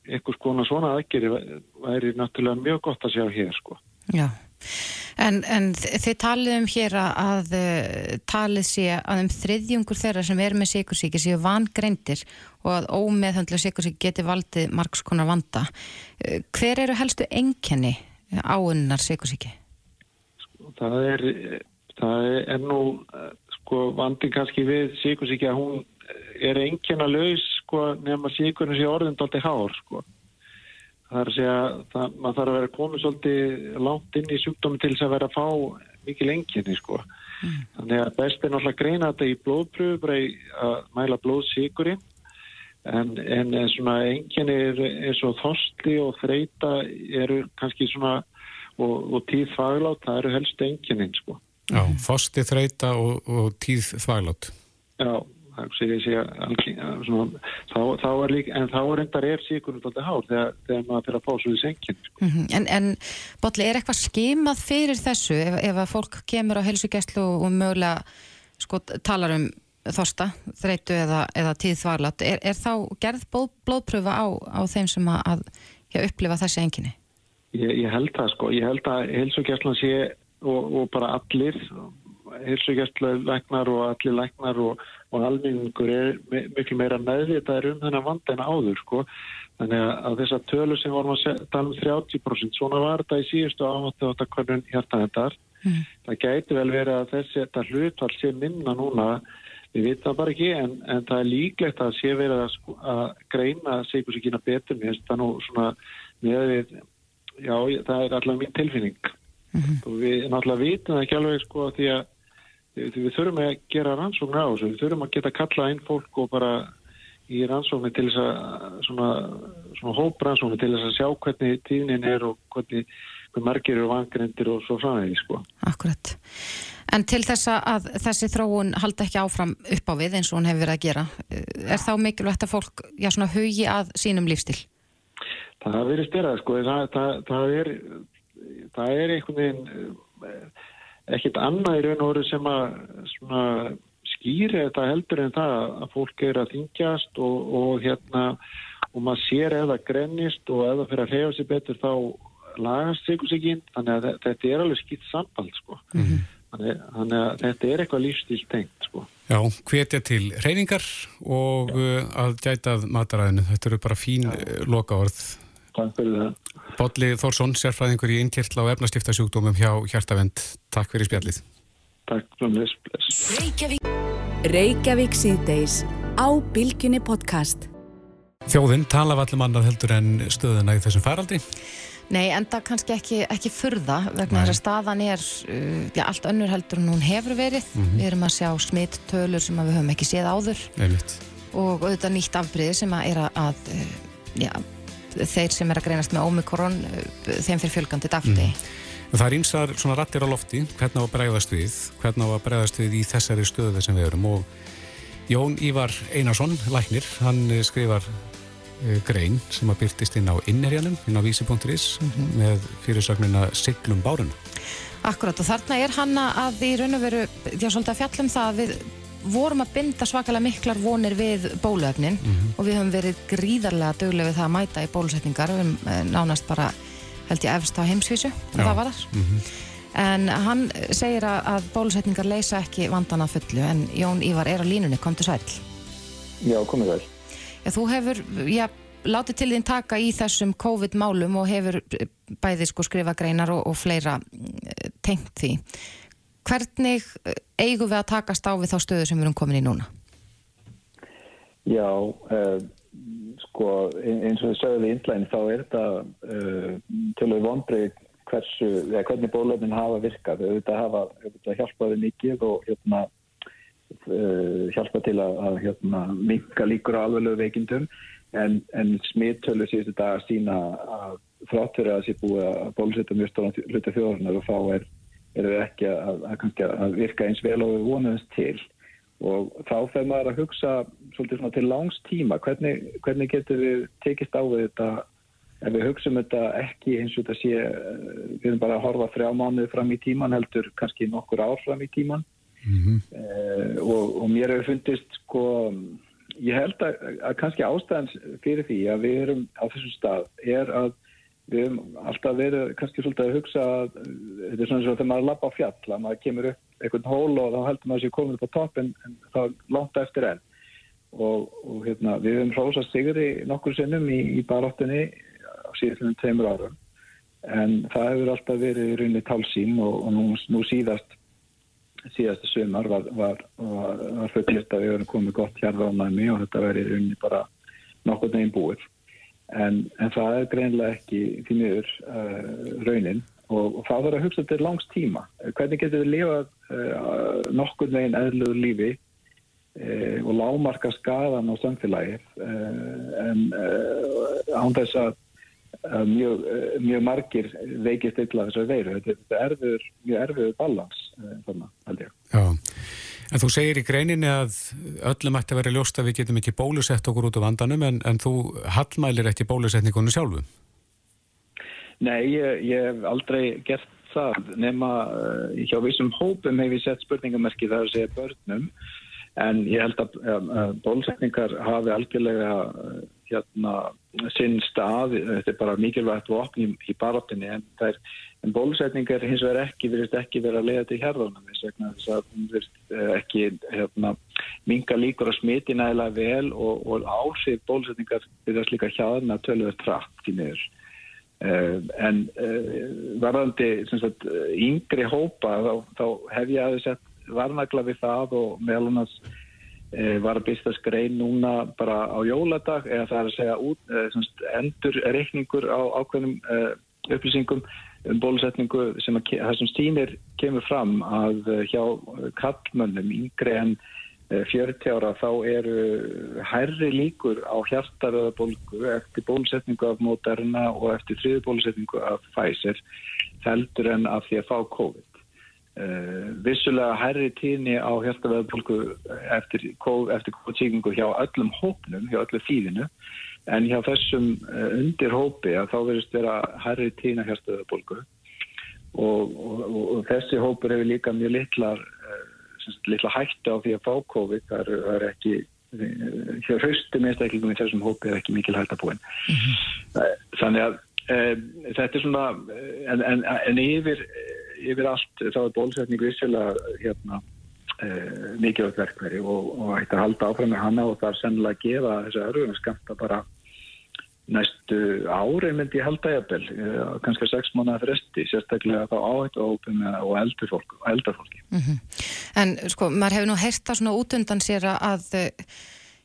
einhvers konar svona aðgeri væri náttúrulega mjög gott að sjá hér sko. Já, en, en þið talið um hér að, að eh, talið sé að um þriðjungur þeirra sem er með sikursíki séu vangreindir og að ómeðhandla sikursíki geti valdið margs konar vanda. Eh, Hver eru helstu enkenni áunnar sikursíki? Það er, það er nú sko vandin kannski við sikursíki að hún er enkenna laus sko nema síkurinn sé orðindaldi hár sko. Það er að segja, það, maður þarf að vera komið svolítið langt inn í sjúkdómi til þess að vera að fá mikið lenginni sko. Mm. Þannig að best er náttúrulega að greina þetta í blóðpröfu, bara í að mæla blóðsíkurinn. En, en svona enginni er eins og þorsti og þreita eru kannski svona, og, og tíð faglát, það eru helst enginnin sko. Já, þorsti, þreita og, og tíð faglát. Já, Svona, þá, þá er líka, en þá er endar er síkunum alltaf hár þegar, þegar maður fyrir að fá svo í senkin sko. mm -hmm. En, en Bolli, er eitthvað skimað fyrir þessu ef, ef að fólk kemur á helsugæslu og mögulega sko, talar um þorsta, þreitu eða, eða tíð þvarlat, er, er þá gerð blóð, blóðpröfa á, á þeim sem að, að já, upplifa þessi enginni? Ég, ég held það sko, ég held að helsugæslan sé og, og bara allir heilsugjastlega læknar og allir læknar og, og almenningur er miklu meira meðvitaður um þennan vanda en áður sko. Þannig að þessar tölur sem vorum að tala um 30% svona var þetta í síðustu ámáttu átta hvernig hjartanendar. Mm. Það gæti vel verið að þessi þetta hlutvall sé minna núna við vitum það bara ekki en, en það er líklegt að sé verið að, sko, að greina sigursíkina betur mér það nú svona með við já það er allavega mín tilfinning mm -hmm. og við náttúrulega vitum það ekki alveg sko því að við þurfum að gera rannsókn á þessu, við þurfum að geta kalla inn fólk og bara í rannsóknir til þess að svona, svona hóprannsóknir til þess að sjá hvernig tíðnin er og hvernig hver margir eru vangrendir og svo framvegi sko. Akkurat. En til þess að þessi þróun halda ekki áfram upp á við eins og hún hefur verið að gera er þá mikilvægt að fólk já, svona, hugi að sínum lífstil? Það verið styrrað sko það, það, það er það er einhvern veginn ekkert annað í raun og veru sem að skýri þetta heldur en það að fólk er að þingjast og, og hérna og maður sér eða grennist og eða fyrir að reyja sér betur þá lagast sykursíkin þannig að þetta er alveg skipt sambald sko. Mm -hmm. þannig, þannig að þetta er eitthvað lífstíl tengt sko. Já, hvetja til reyningar og uh, að gætað mataræðinu, þetta eru bara fín uh, loka orð Takk fyrir það. Bodli Þórsson, sérfræðingur í innkirtla og efnaskiptasjúkdómum hjá Hjartavend. Takk fyrir spjallið. Takk, blóðlis. Reykjavík, Reykjavík síðdeis á Bilginni podcast. Þjóðinn tala vallum annað heldur en stöðuna í þessum faraldi. Nei, en það kannski ekki, ekki furða vegna þess að staðan er uh, já, allt önnur heldur en hún hefur verið. Mm -hmm. Við erum að sjá smittölur sem við höfum ekki séð áður Einmitt. og auðvitað nýtt afbríði sem að er að, að já, þeir sem er að greinast með Omikron þeim fyrir fjölgandi dagti mm. Það er ímsar svona rattir á lofti hvernig á að bregðast við hvernig á að bregðast við í þessari stöðu sem við erum og Jón Ívar Einarsson læknir, hann skrifar grein sem að byrtist inn á innherjanum, inn á vísi.is mm -hmm. með fyrirsagnina Siglum Bárun Akkurat og þarna er hann að í raun og veru, já svolítið að fjallum það að við vorum að binda svakalega miklar vonir við bóluefnin mm -hmm. og við höfum verið gríðarlega döglega við það að mæta í bólusetningar. Við höfum nánast bara held ég efst á heimsvísu og það var þar mm -hmm. en hann segir að, að bólusetningar leysa ekki vandan að fullu en Jón Ívar er á línunni, kom til sæl Já, komið vel Já, þú hefur, já, látið til þín taka í þessum COVID-málum og hefur bæði sko skrifa greinar og, og fleira tengt því Hvernig eigum við að takast á við þá stöðu sem við erum komin í núna? Já, uh, sko eins og þið sögðum í innlægin þá er þetta uh, til að vonbrið hversu, eða hvernig bólöfnin hafa virkað, auðvitað hafa auðvitað hjálpaði mikið og hérna uh, hjálpa til að, að hérna, minka líkur á alveglegu veikindum en, en smittölu síðustu dag að sína að þrátt fyrir að það sé búið að bólusetja mjög stóran hluti þjóðarinnar og þá er, er það ekki að, að, að virka eins vel og við vonuðumst til. Og þá fer maður að hugsa svolítið svona til langs tíma. Hvernig, hvernig getur við tekist á við þetta? Ef við hugsaum þetta ekki eins og þetta sé eh, við erum bara að horfa þrjá mánuði fram í tíman heldur kannski nokkur ár fram í tíman Mhm. eh, og, og mér hefur fundist sko ég held að, að kannski ástæðans fyrir því að við erum á þessum stað er að við höfum alltaf verið kannski svolítið að hugsa að uh, þetta er svona eins og þegar maður lappa á fjall að maður kemur upp einhvern hól og þá heldur maður sér komin upp á topp en, en þá langt eftir enn. Og, og hérna, við höfum hrósað sigri nokkur sinnum í, í baráttunni á síðan tveimur árum. En það hefur alltaf verið í rauninni talsín og, og nú, nú síðast síðasta sumar var, var, var, var fullirt að við höfum komið gott hjarðánæmi og þetta verið í rauninni bara nokkur neginn búið en, en það er greinlega ekki því miður uh, raunin og, og það var að hugsa til langs tíma hvernig getur við lifað uh, nokkur neginn eðlugur lífi uh, og lámarka skadan á samfélagið en án þess að að mjög, mjög margir veikist illa þessar veiru. Þetta er mjög erfiður balans held ég. Já, en þú segir í greininni að öllum ætti að vera ljóst að við getum ekki bólusett okkur út á vandanum en, en þú hallmælir ekki bólusetningunum sjálfu. Nei, ég, ég hef aldrei gert það nema uh, hjá vissum hópum hef ég sett spurningamerki þar að segja börnum en ég held að, að, að bólusetningar hafi algjörlega uh, hérna sinn stað, þetta er bara mikilvægt vopn í, í baróttinni en, það er, en bólusetningar hins vegar ekki virðist ekki vera að leiða til hérðunum þess vegna þess að hún virðist eh, ekki hérna, minga líkur að smiti nægilega vel og, og áhrif bólusetningar virðast líka hjáðna tölvöð trætt í niður Uh, en uh, varðandi sagt, yngri hópa þá, þá hef ég aðeins sett varnagla við það og meðal annars var að byrsta skrein núna bara á jóladag eða það er að segja út, semst, endur reikningur á ákveðnum upplýsingum um bólusetningu sem að, sem stýnir kemur fram að hjá kallmönnum yngri en 40 ára þá eru hærri líkur á hjartaröðabólgu eftir bólusetningu af Moderna og eftir þriðu bólusetningu af Pfizer heldur en af því að fá COVID. Uh, vissulega hærri tíðni á hjartaröðabólgu eftir, eftir COVID-síkingu hjá öllum hópnum, hjá öllu þýðinu en hjá þessum uh, undir hópi að þá verðist vera hærri tíðni á hjartaröðabólgu og, og, og, þessi hópur hefur líka mjög litlar uh, litla hættu á því að fá COVID. Það er, er ekki hjá hraustum einstaklingum í þessum hópi er ekki mikil hægt að búin. Mm -hmm. þannig að e, þetta er svona en, en, en yfir yfir allt þá er bólusetning vissilega hérna mikilvægt verkveri og, og ætti að halda áfram með hana og það er sennilega að gefa þessu örfum skamta bara næstu ári myndi ég halda jafnvel, kannski sex mánuða fresti, sérstaklega þá áhættu hópum og eldur fólk, fólki. Mm -hmm. En sko, maður hefur nú heyrt það svona út undan sér að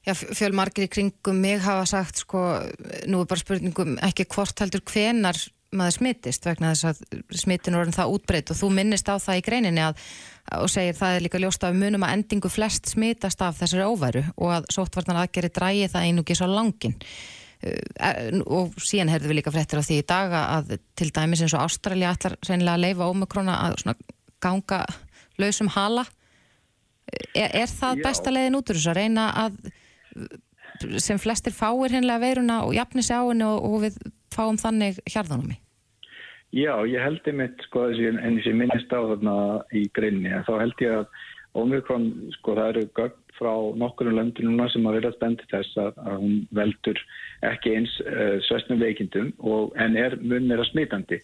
já, fjölmargir í kringum mig hafa sagt sko, nú er bara spurningum ekki hvort heldur hvenar maður smittist vegna þess að smittin orðin það útbreytt og þú minnist á það í greininni að, og segir það er líka ljóst við munum að endingu flest smittast af þessari óværu og að sóttvarnar aðgeri drægi það einugis á langin og síðan herðum við líka fréttir á því í dag að til dæmis eins og Ástralja ætlar reynilega að leifa ómikrona að ganga lausum hala er, er það Já. besta leiðin út úr þess að reyna að sem flestir fáir hennilega veiruna og jafni sig á henni og, og við fáum þannig hjarðanum í Já, ég held einmitt sko þessi en þessi minnist á þarna í greinni þá held ég að Omikron sko það eru gögn frá nokkurnu löndi núna sem að vera spendi þess að, að hún veldur ekki eins uh, svestnum veikindum og, en er mun meira smitandi.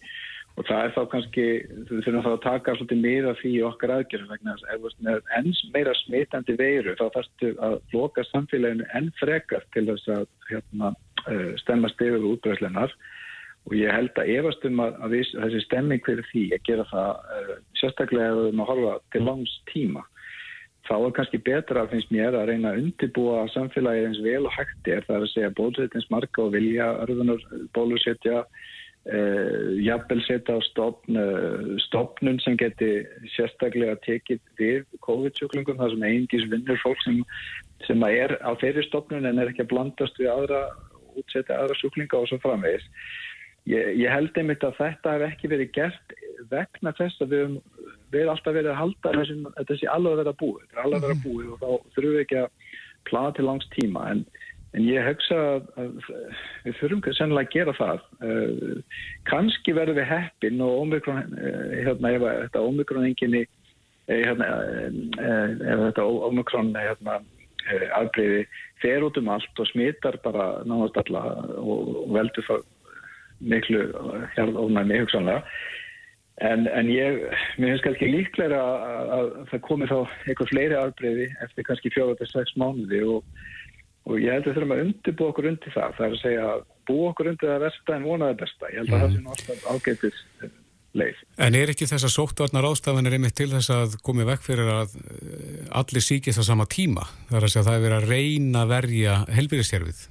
Og það er þá kannski, þú þurfum þá að taka svolítið meira því okkar aðgerðum vegna að ef enn meira smitandi veiru þá þarfstu að loka samfélaginu enn frekar til þess að hérna, uh, stemma stegur útbreyslenar og ég held að efast um að, að við, þessi stemming fyrir því að gera það uh, sérstaklega ef við erum að horfa til langs tíma þá er kannski betra finnst mér að reyna að undirbúa samfélagið eins vel og hægt er. Það er að segja bólusetjins marka og vilja örðunar bólusetja uh, jafnvel setja á stopn, uh, stopnun sem geti sérstaklega tekið við COVID-sjúklingum. Þar sem eingis vinnur fólk sem, sem er á þeirri stopnun en er ekki að blandast við aðra útsetja aðra sjúklinga og svo framvegis. Ég, ég held einmitt að þetta hef ekki verið gert vegna þess að við höfum við alltaf verið að halda að þetta sé alveg að vera búið, þetta er alveg að vera búið og þá þurfum við ekki að plana til langs tíma. En, en ég hugsa að, að við þurfum sennilega að gera það. Uh, kannski verðum við heppin og omikron uh, hérna, ef að þetta omikron enginni hérna, uh, ef þetta omikron hérna, afbreyði fer út um allt og smittar bara náðast alla og, og veldur það miklu hjarðofnæmi hugsanlega En, en ég, mér finnst kannski líklega að, að það komi þá eitthvað fleiri afbreyði eftir kannski fjóða til sex mánuði og, og ég held að þurfum að undirbú okkur undir það. Það er að segja að bú okkur undir það versta en vonaði besta. Ég held að mm. það sé náttúrulega ágættis leið. En er ekki þess að sóttvarnar ástafanir einmitt til þess að komi vekk fyrir að eh, allir síkist á sama tíma? Það er að segja að það er verið að reyna að verja helbyrðistjærfið.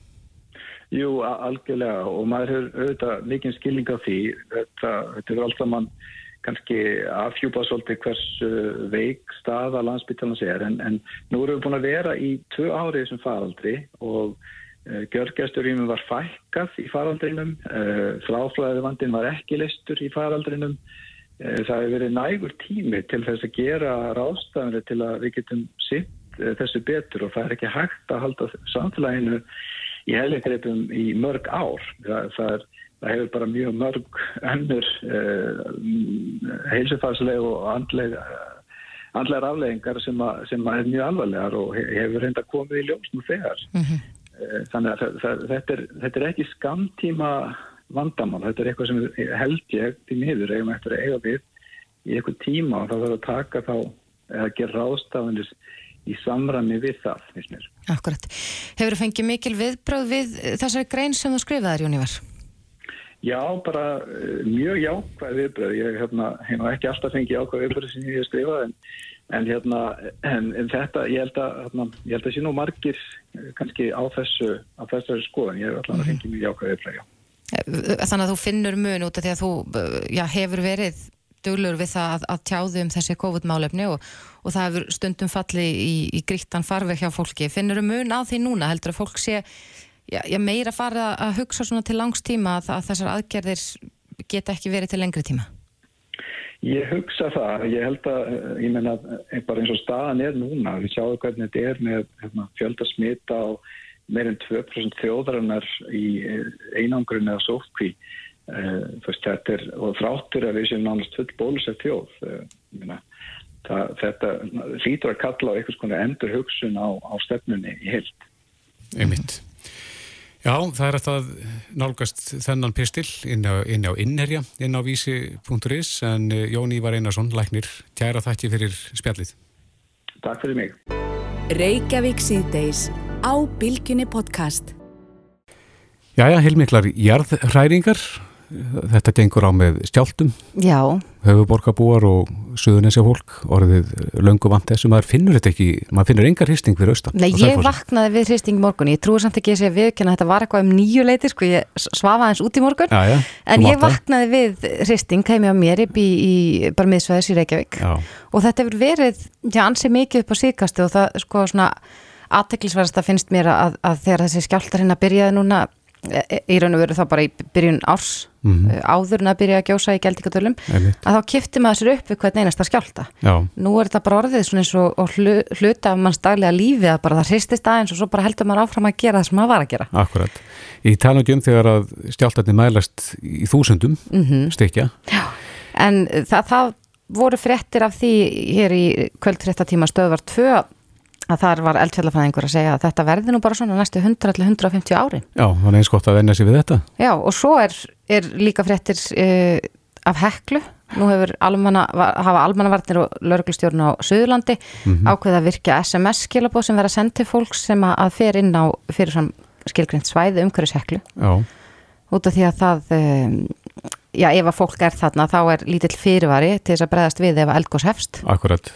Jú, algjörlega og maður hefur auðvitað mikið skilning á því. Þetta, þetta er alltaf mann kannski afhjúpa svolítið hversu veik staða landsbyttalans er en, en nú erum við búin að vera í tvö árið sem faraldri og uh, gjörgjasturýmum var fækkað í faraldrinum, uh, fráflæðivandin var ekki listur í faraldrinum. Uh, það hefur verið nægur tími til þess að gera ráðstafanir til að við getum sitt þessu betur og það er ekki hægt að halda samfélaginu í heiligreipum í mörg ár. Það, það er það hefur bara mjög mörg önnur uh, heilsufarsleg og andlega andlegar afleggingar sem, sem er mjög alvarlegar og hefur reynda komið í ljósnum þegar. Mm -hmm. Þannig að það, það, þetta, er, þetta er ekki skamtíma vandamál, þetta er eitthvað sem held ég til miður eigum eftir að eiga við í eitthvað tíma og það þarf að taka þá að gera ráðstafanir í samræmi við það, finnst mér. Akkurat. Hefur það fengið mikil viðbröð við þessari grein sem þú skrifaði, Jónívar? Já, bara uh, mjög jákvæð viðbröð. Ég hérna, hef ekki alltaf fengið jákvæð viðbröð sem ég hef skrifað en, en, hérna, en, en þetta, ég held að, hérna, ég held að sé nú margir eh, kannski á þessu, á þessari skoðan. Ég hef alltaf mm. fengið mjög jákvæð viðbröð, já. Eh, þannig að þú finnur mun út af því að þú já, hefur verið duglur við það að, að tjáðu um þessi COVID-málefni og, og það hefur stundum falli í, í grítan farveg hjá fólki. Finnur mun á því núna? Heldur að fólk sé já, já, meira fara að hugsa svona til langstíma að, að þessar aðgerðir geta ekki verið til lengri tíma? Ég hugsa það, ég held að, ég menna, bara eins og staðan er núna, við sjáum hvernig þetta er með hérna, fjöldasmita og meirinn 2% þjóðarinnar í einangrun eða sótkví. Uh, þetta er, og fráttur að við séum nánast full bólusett þjóð. Uh, menna, það, þetta hlýtur að kalla á einhvers konar endur hugsun á, á stefnunni í heilt. Einmitt. Já, það er að nálgast þennan pistil inn á, inn á innherja, inn á vísi.is en eh, Jón Ívar Einarsson, læknir, kæra þakki fyrir spjallið. Takk fyrir mig. Reykjavík síðdeis á Bilginni podcast. Jæja, heilmiklar jarðhræringar þetta gengur á með stjáltum Já. Höfuborgabúar og suðunesja fólk orðið löngu vant þessu, maður finnur þetta ekki maður finnur engar hristing fyrir austan Nei, ég vaknaði við hristing morgun, ég trúi samt ekki að segja viðkynna að þetta var eitthvað um nýju leiti sko, ég svafa eins út í morgun. Já, já, en ég vaknaði við hristing heimi á mér upp í, í bara miðsvæðis í Reykjavík. Já. og þetta hefur verið, já, ansið mikið upp á síkastu og það, sko, svona aðteklisverðast að finnst mér að, að þegar þessi skjáltar hérna byrjaði núna E, e, í raun og veru þá bara í byrjun árs mm -hmm. áður en að byrja að gjósa í gældingatölum að þá kipti maður sér upp við hvern einasta skjálta Já. nú er þetta bara orðið svona eins og, og hluta af manns daglega lífi að bara það hristist aðeins og svo bara heldur maður áfram að gera það sem maður var að gera Akkurat, í talnum þegar að skjáltarnir mælast í þúsundum mm -hmm. stykja En það, það voru frettir af því hér í kvöldfrettatíma stöðvar 2 að þar var eldfjallafræðingur að segja að þetta verði nú bara svona næstu 100-150 ári. Já, það er eins gott að venja sér við þetta. Já, og svo er, er líka fréttir uh, af heklu. Nú almanna, hafa almannavarnir og lauruglustjórn á Suðurlandi mm -hmm. ákveða að virka SMS-skilabóð sem verða sendt til fólks sem að fer inn á fyrir skilgrind svæði umhverjus heklu. Já. Út af því að það, um, já, ef að fólk er þarna þá er lítill fyrirvari til þess að bregðast við ef eldgós hefst. Akkurat.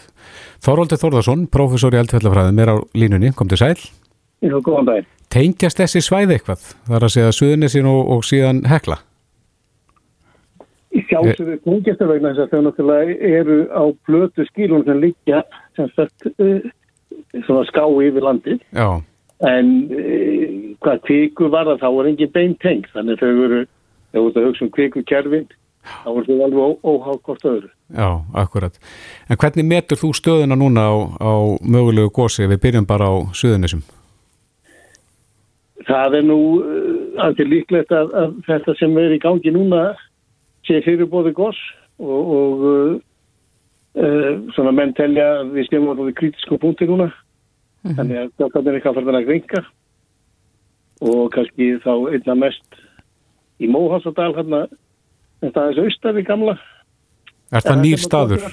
Þorvaldur Þórðarsson, professor í eldfjallafræðum, er á línunni, kom til sæl. Já, góðan dag. Tengjast þessi svæði eitthvað? Það er að segja Suðunissin og, og síðan Hekla? Í sjálfsögðu tengjast það vegna þess að þau náttúrulega eru á blötu skílun sem liggja sem sagt uh, svona ská yfir landi. Já. En uh, hvað kvíku var það þá er engin bein tengt, þannig þau eru ef þú ert að hugsa um kviku kerfin þá er þetta alveg óháð hvort öðru Já, akkurat. En hvernig metur þú stöðuna núna á, á mögulegu gósi? Við byrjum bara á Suðunisum. það er nú uh, alveg líklegt að, að þetta sem er í gangi núna sé fyrirbóði gos og, og uh, svona menn telja að við skemum á því kritísku punkti núna þannig að þetta er eitthvað fyrir að gringa og kannski þá einna mest í Móhássadal hérna þetta aðeins austar í gamla. Er það nýr staður?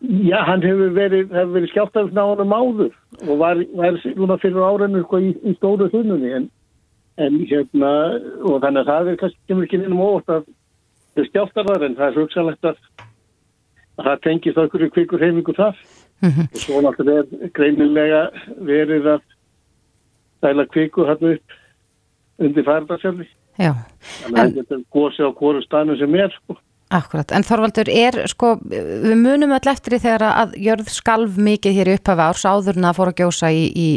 Já, hann hefur verið, hefur verið skjáltafn á honum áður og var, var fyrir árinu sko, í, í stóru þununni en, en hérna, og þannig að það er kannski ekki inn um óvart að þau skjáltar þar en það er hugsanlegt að, að það tengist á einhverju kvikur heimingu það og svo náttúrulega er greinilega verið að dæla kviku hann upp undir færdarsjálfi Já, þannig að þetta er gósi á hvoru stanu sem er sko. akkurat. En Þorvaldur, er, sko, við munum öll eftir því þegar að jörð skalf mikið hér í upphafi árs áður en að fóra að gjósa í, í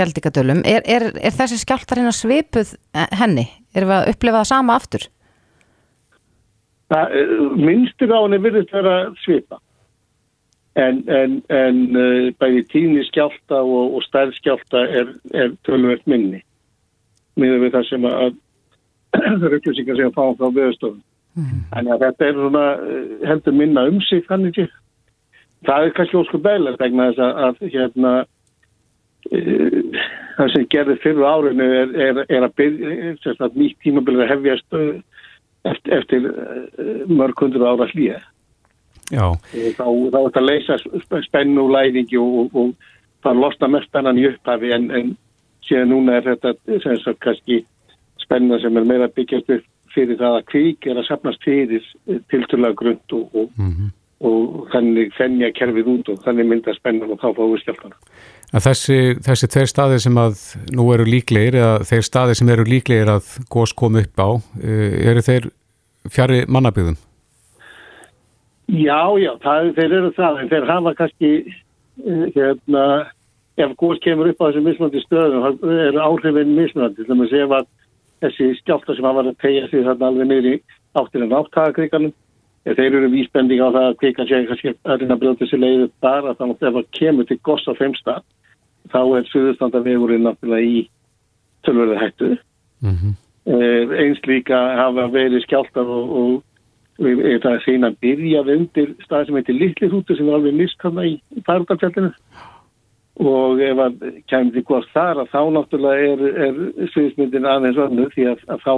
geldingadölum. Er, er, er þessi skjáltar hérna svipuð eh, henni? Erum við að upplifa það sama aftur? Það, eh, Minnstur á henni virðist vera svipa. En, en, en uh, bæði tíðni skjálta og, og stærð skjálta er, er tölvöld minni. Miður við það sem að það eru upplýsingar sem að fá frá viðstofun. Þannig að þetta er svona eh, heldur minna um sig þannig ekki. Það er kannski ósku beilegt vegna þess að, að hérna uh, það sem gerði fyrir árinu er, er, er að byrja, sem sagt, nýtt tímabilið að hefjast uh, eftir, eftir mörg hundur ára hlýja. Já. Þá, þá er þetta að leysa sp- spennu og læðingi og, og, og það losna mest spennan í upphafi en, en síðan núna er þetta sem sagt kannski spenna sem er meira byggjast upp fyrir það að kvík er að sapnast fyrir tilturlega grund og, og, og þannig fennja kerfið út og þannig mynda spennan og þá skjáltana. En þessi, þessi tveir staðir sem að nú eru líklegir, eða þeir staðir sem eru líklegir að gós komi upp á, eh, eru þeir fjari mannabyggðum? Já, já, það, þeir eru það, en þeir hafa kannski, eh, hérna, ef góðs kemur upp á þessu mismöndi stöðum, eru áhrifin mismöndi, þannig að þessi skjálta sem hafa verið að tegja sig þarna alveg niður í áttirinn áttagakrikanum, ef þeir eru vísbending á það að krikan sé kannski að reyna að brjóta þessi leiðu bara, þannig að ef það kemur til goss á þeimsta, þá er suðustandavegurinn náttúrulega í tölverðu hættu. Eh, eins líka hafa verið skjáltar og, og erum það að segja að byrjaði undir stað sem heitir Littli hrútur sem er alveg mist í færútarfjallinu og ef að kemur því góðast þar að þá náttúrulega er, er sviðismyndin aðeins önnur því að, að þá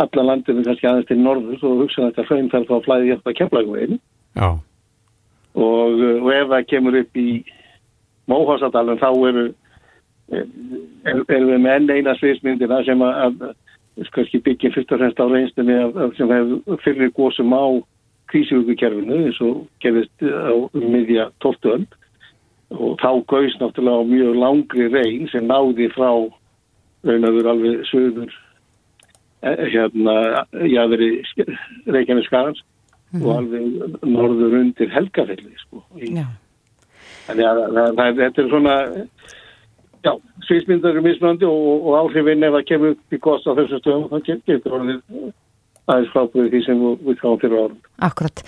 hallar landinu kannski aðeins til norður og hugsa þetta hraun þarf þá að flæði hjálpa að kemla og, og ef það kemur upp í Móhásadalum þá eru er, erum við með enn eina sviðismyndina sem að, að byggja fyrst og fremst á reynstunni sem hefur fyrir gósum á krísjöfukerfinu eins og gerðist á miðja 12. og þá gauðs náttúrulega á mjög langri reyn sem náði frá raunaður alveg söður eh, hérna jáðri Reykjavík skarans og alveg norður undir Helgafelli sko. Þannig að það, það, þetta er svona já, sviðsmyndar eru mismunandi og, og áhrifin ef það kemur upp í kost á þessu stöðum þá get- getur orðið aðeins frábúið því sem við- káum fyrir árum. Akkurat.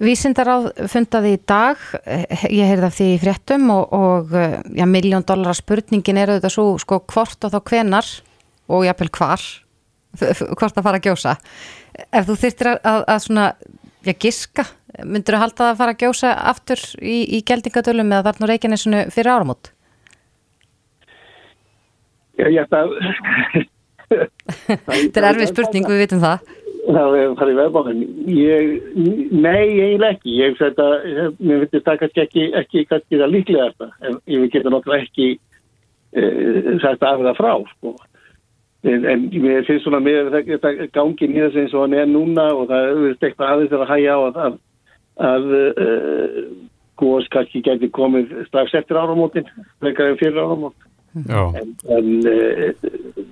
Vísindaráð fundaði í dag, eh, ég heyrði af því í fréttum og, og eh, já, miljón dollara spurningin er auðvitað svo sko hvort og þá hvenar og jafnvel hvar, hvort að fara að gjósa. Ef þú þyrtir að, að, að svona, já, giska, myndur þú halda að fara að gjósa aftur í, í geldingadölum eða þarna reikjarnisunu fyrir áramót? Ég, ég ætla að Þetta er erfið spurning, við vitum það. Það er farið veðbáðin. Ég, nei, eiginlega ekki. Ég þetta, mér finnst það kannski ekki, ekki kannski það líklega þetta. En ég geta náttúrulega ekki e, sagt af það frá, sko. En, en mér finnst svona með þetta gangi nýða sem eins og hann er núna og það er eitthvað aðeins að hægja á að, að, að uh, góðs kannski geti komið strax eftir áramótin, veikar en fyrir áramót. Já. En, en uh,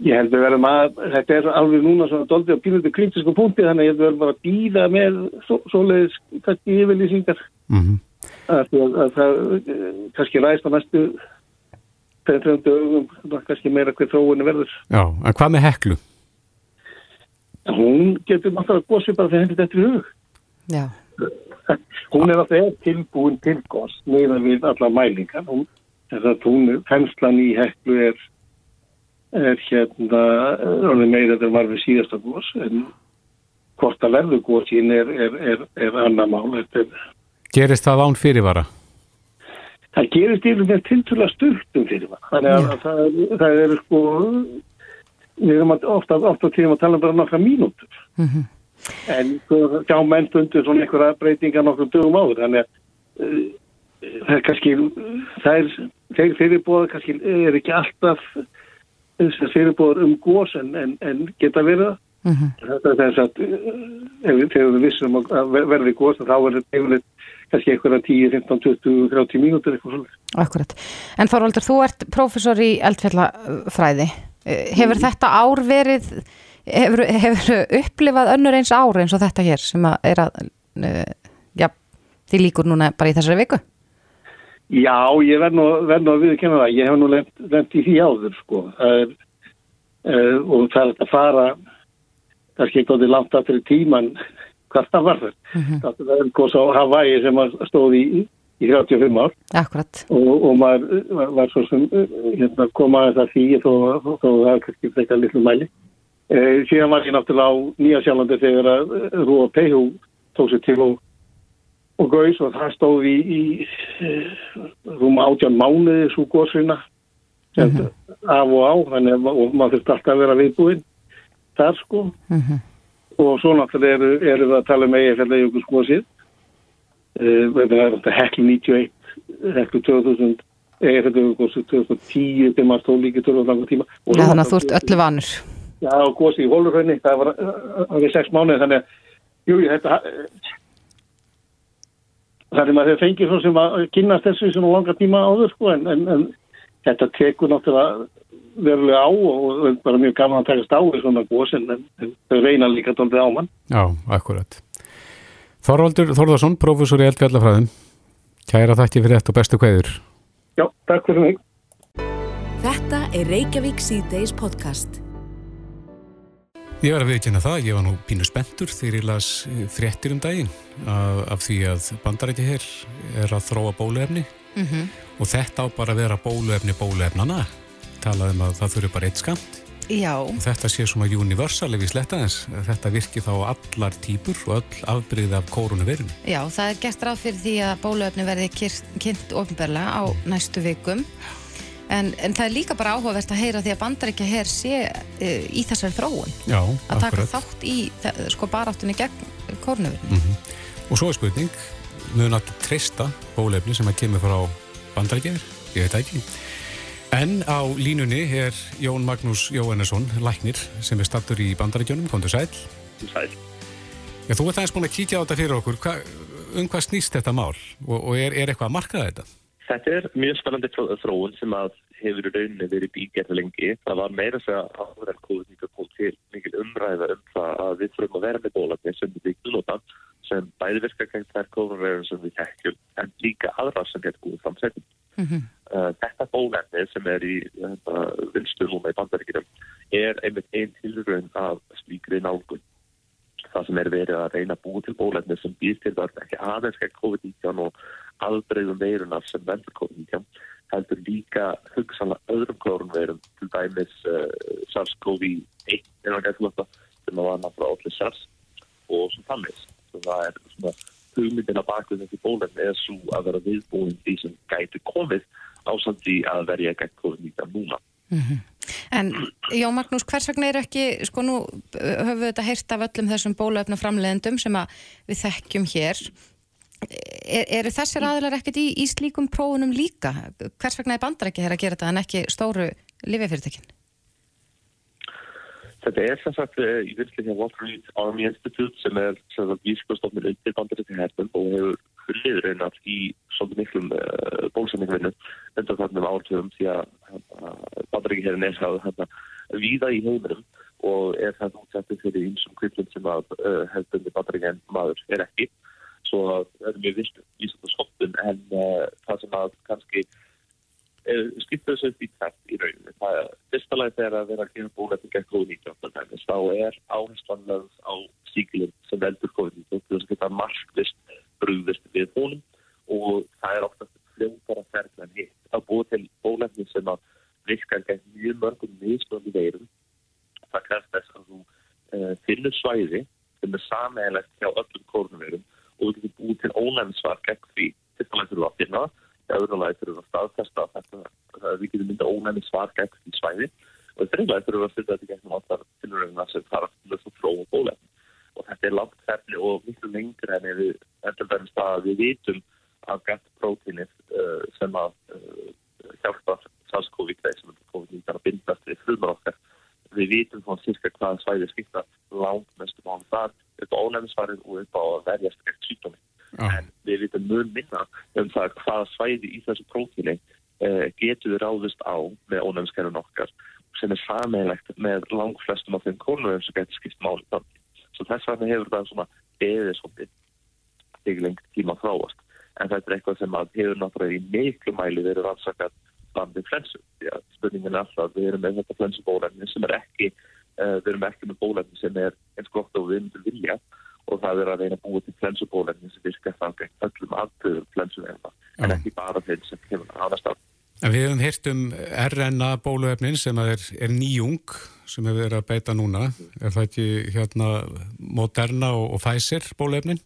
Ég held að verðum að, þetta er alveg núna svona doldið á pínundu kritisku punkti þannig að ég held að verðum bara að býða með svo, svoleiðis kannski yfirlýsingar Mhm. að, að, að það eh, kannski ræðist á næstu 30 dögum, það kannski meira hver þróunni verður. Já, en hvað með heklu? hún getur náttúrulega gósið bara þegar henni þetta er hug. Já. Hún er alltaf tilbúin til gos meðan við alla mælingar. Hún, þess að hún, penslan í heklu er, er hérna, orðið meira þegar var við síðasta gos, en hvort að verðu gósin er, er, er, er annar mál. Er, Gerist það án fyrirvara? það gerist yfir með tilturlega stundum fyrir maður. Þannig að það, er- það er sko, við erum ofta, ofta tíðum að tala um bara nokkra mínútur. Mhm. En sko, sjá menn stundur svona einhverja breytingar nokkrum dögum áður. Þannig að uh, það er kannski, það er, þeir fyrirbóða kannski er ekki alltaf þessar fyrirbóðar um gós en, en, en geta verið það. Mhm. Þetta er þess að við- þegar við vissum að ver- verði gós þá verður yfirleitt kannski einhverja 10, 15, 20, 30 mínútur eitthvað svona. Akkurat. En Þorvaldur, þú ert prófessor í eldfjallafræði. Eh, Hefur þetta ár verið, hefur, hefur upplifað önnur eins ár eins og þetta hér sem að er að, uh, já, því líkur núna bara í þessari viku? Já, ég verð nú, verð nú að viðkynna það. Ég hef nú lent í því áður, sko. Það er, uh, og það er að fara, kannski ekki átti langt aftur í tíman, hvað það var þar. Það er góðs á Hawaii sem að stóð í, í 35 ár Akkurat. og, og maður var, var svo sem uh, hérna, kom aðeins að því þó, þó, þó það er kannski frekar litlu mæli. Uh, síðan var ég náttúrulega á Nýja Sjálandi þegar að Rúa Peihu tók sér til og og gauðs og það stóð í, í eh, rúma átján mánuði svo góðsvina af og á þannig að maður þurfti alltaf að vera viðbúinn þar sko. Og svo náttúrulega eru, eru við að tala um eigi fyrir ykkur skósið það er þetta heklu 91 heklu 2000 eigi fyrir ykkur 2010 þegar maður stóð líka törðu á langa tíma. Og Já, þannig að þú ert öllu vanur. Já, og gósið í hólurhraunni, það var það var sex mánuði, þannig að jú, þetta þannig að maður hefur fengið svo sem að kynast þessu í svona langa tíma áður, sko, en, en, en þetta tekur náttúrulega verulega á og bara mjög gaman að takast á í svona gós, en, þau reyna líka tóldið á mann. Já, akkurat. Þorvaldur Þorðarsson, prófessor í eldfjallafræðum. Kæra þakki fyrir þetta og bestu kveður. Já, takk fyrir mig. Þetta er Reykjavík C-Days podcast. Ég var að viðkynna það, ég var nú pínu spenntur þegar ég las eh, fréttir um daginn af, af því að bandarækja hér er að þróa bóluefni Mhm. og þetta á bara að vera bóluefni bóluefnana. Talaðum að það þurfi bara eitt skamt Já. og þetta sé svona universal ef ég sletta þess. Þetta virki þá allar típur og öll afbyrðið af koronavirun. Já, það er gert ráð fyrir því að bóluefni verði kynnt ofinberlega á næstu vikum. En, en það er líka bara áhugavert að heyra því að bandaríkja hér sé uh, í þessari þróun. Já, Að taka akkurat. þátt í þe- sko baráttunni gegn kórnöfun. Mhm. Og svo er spurning, mun að treysta bólefni sem að kemur frá bandarækjir, ég veit það ekki. En á línunni er Jón Magnús Jóhannesson, læknir, sem er stattur í bandarækjunum, komdu sæl. Sæl. Já, þú ert aðeins búin að kíkja á þetta fyrir okkur, Hva, um hvað snýst þetta mál og, og er, er eitthvað að marka þetta? Þetta er mjög spennandi þró- þróun sem að hefur í rauninni verið bígerð lengi. Það var meira að segja áður en COVID-19 kom til mikil umræða um það að við þurfum að vera með bólarni sem við byggjum nota sem bæði virka gegn þær kóðunverðum sem við tekjum en líka aðra sem getur góð framsetning. Uh, þetta bólefni sem er í uh, vinstu núna í bandaríkjum er einmitt einn tilraun af slíkri nálgun. Það sem er verið að reyna að búa til bólefni sem býr til vörn ekki aðeins gegn COVID-19 og afbreyðum veirunar sem vendur COVID-19 heldur líka hugsanlega öðrum klórunveirum til dæmis uh, SARS-CoV-1 en það gæti lóta sem að var náttúrulega allir SARS og svo þannig. Það er svona hugmyndin að baka þessi bólefni er svo að vera viðbúin því sem gæti komið ásamt því að verja gegn COVID-19 núna. En Jón Magnús, hvers vegna er ekki, sko nú uh, höfum við þetta heyrt af öllum þessum bóluefna framleiðendum sem að við þekkjum hér. Er, eru þessir aðilar ekkert í, í slíkum prófunum líka? Hvers vegna er bandarækja hér að gera þetta en ekki stóru lifjafyrirtækin? Þetta er sem sagt eh, í virðslega Walter Reed Army Institute sem er sem sagt vískostofnir undir bandarækja herfum og hefur hullið reynar í svolítið miklum uh, bólsendingvinnu undan þarnum átöfum því að bandarækja herrin er það víða í heiminum og er það útsettið fyrir einsum kvipnum sem að uh, hefðbundi bandarækja maður er ekki svo að það er mjög vilt í svona skottun en uh, það sem að kannski uh, skipta þessu upp í tætt í rauninu. Það er fyrsta lagi þegar að vera að gera bólefni gegn COVID-19 dæmis, þá er áherslan lögð á síkilinn sem veldur COVID-19 til þess að geta markvist brúðist við honum og það er oftast fljóðbara ferðlega en hitt að búa til bólefni sem að virkar gegn mjög mörgum mismöndi veirum. Það krefst þess að þú uh, finnur svæði sem er sammeilegt hjá öllum kórnumveirum og þú getur búið til ónæmisvar gegn því til það þurfum að finna það öðrulega þurfum að staðfesta þetta við getum myndið ónæmisvar gegn því svæði. Og þrjulega þurfum að finna þetta gegn allar tilurina sem þarf til þess að fróða bólefni og þetta er langt ferli og miklu lengur en við endur verðum stað að við vitum að gett prótínið uh, sem að uh, hjálpa SARS-CoV-2 sem er COVID-19 að bindast við frumar okkar við vitum svona cirka hvaða svæði skipta langt mestu mánu þar upp á ónæmisvarið og upp á að verjast gegn sjúkdómi. Ah. En við vitum mjög minna um það hvaða svæði í þessu prófíli uh, getur við ráðist á með ónæmiskerfun okkar sem er sameilegt með langt flestum af þeim kórnum sem getur skipt mánu þann. Svo þess vegna hefur það svona beðið svolítið ekki lengt tíma þráast. En þetta er eitthvað sem hefur náttúrulega í miklu mæli verið rannsakað bandið flensu. Já, spurningin er alltaf, við erum með þetta flensubólefni sem er ekki, uh, við erum ekki með bólefni sem er eins gott og við myndum vilja og það er að reyna að búa til flensubólefni sem virkar það gegn öllum aðtöðum flensuverðna, en ekki bara þeim sem kemur aðast af. En við hefum heyrt um RNA bóluefnin sem er, er nýjung sem hefur verið að beita núna. Er það ekki hérna Moderna og, og Pfizer bóluefnin?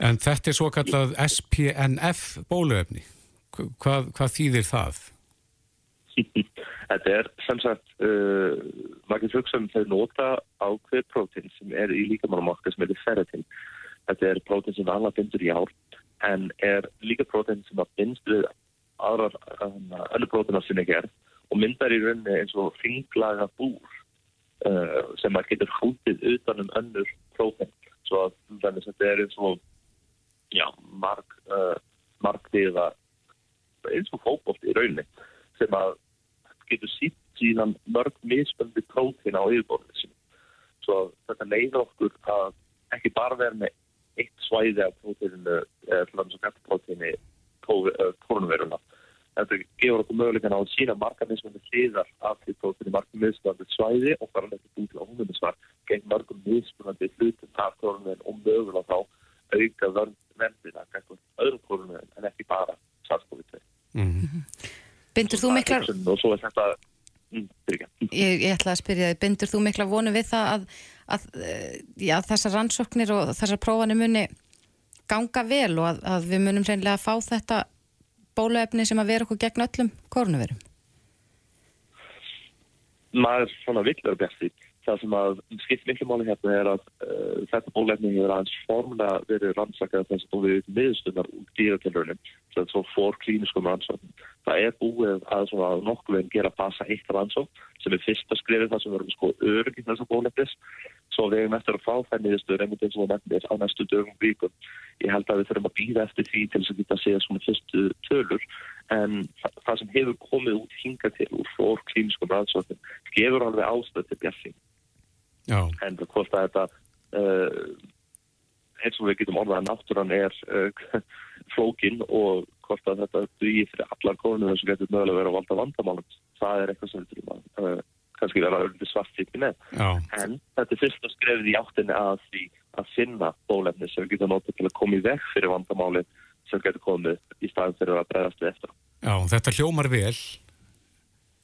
En þetta er svo kallað SPNF bóluefni. Hvað, hvað þýðir það? Þetta er sem sagt, uh, maður hugsa um þau nota ákveð prótín sem er í líkamannum okkar sem er ferritin. Þetta er prótín sem annað bindur í ár en er líka prótín sem að bindst við aðrar önnu prótína sem ekki er og myndar í rauninni eins og ringlaga búr uh, sem að getur hútið utan um önnur prótín. Svo að þetta er eins og já, marg, uh, margdiða eins og fókbótt í rauninni sem að getur sítt síðan mörg misböndi prótín á yfirborðinu sinni. Svo þetta leiður okkur að ekki bara vera með eitt svæði af prótíninu eða hljóðan sem gæti prótíni kórnveruna. Þetta gefur okkur mögulegan á að sína marga misböndi hliðar af því prótíni marga misböndi svæði og fara þetta út til óhumisvar gegn mörgum misböndi hlutum af kórnverun og mögulega þá auka verndina gegn öðrum kórnverun en ekki bara SARS-CoV-2. Mm -hmm. Bindur þú miklar og svo er þetta mm, ég, ég ætla að spyrja þig, bindur þú mikla vonu við það að, að já, þessar rannsóknir og þessar prófanir muni ganga vel og að, að við munum reynilega að fá þetta bóluefni sem að vera okkur gegn öllum kórnuverum maður svona villur bjart því það sem að skipt miklu máli hérna er að uh, þetta bólefni hefur aðeins formulega verið rannsakað þess að við miðstunnar úr dýratilrunum sem svo fór klíniskum rannsókn. Það er búið að nokkuðin gera passa eitt rannsókn sem er fyrsta skrifið það sem verður sko örygg í þessu bólefnis svo við hefum eftir að fá það miðstur einmitt eins og nefnir á næstu dögum víkum. Ég held að við þurfum að býða eftir því til þess að geta að segja svona fyrstu tölur en það sem hefur komið út hinga til úr klíniskum rannsókn gefur alveg ástæð til björnsing Já. en hvort að þetta uh, eins og við getum orðað að náttúran er uh, flókin og hvort að þetta dýr fyrir allar konur sem getur mögulega verið að valda vandamálum það er eitthvað sem við þurfum að uh, kannski vera auðvitað svartfíkni með en þetta er fyrst að skrefið í áttinni að því að finna bólefni sem við getum notið til að koma í vekk fyrir vandamáli sem getur komið í staðin fyrir að bregðast við eftir. Já, þetta hljómar vel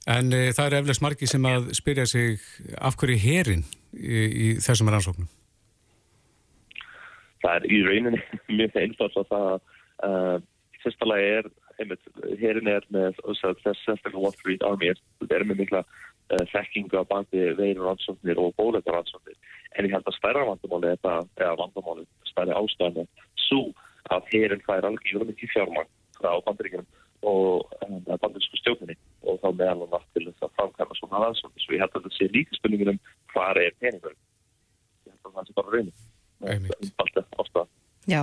en e, það er eflags margi sem að spyrja sig af hverju herin í, í þessum rannsóknum? Það er í rauninni mjög einfalds að það uh, í fyrsta lagi er einmitt, herin er með þess sérstaklega Wall Street Army það er með mikla uh, þekkingu að bandi veiru rannsóknir og bóleita rannsóknir en ég held að stærra vandamáli er eða vandamáli stærri ástæðan svo að herin fær algjörlega mikið fjármang frá bandaríkjum og bandarísku stjórnini og þá meðal og nátt til þess að framkvæma svona rannsóknir. Svo ég held að það sé líka spurningin um hvað er peningur. Ég held að það sé bara reyni Já,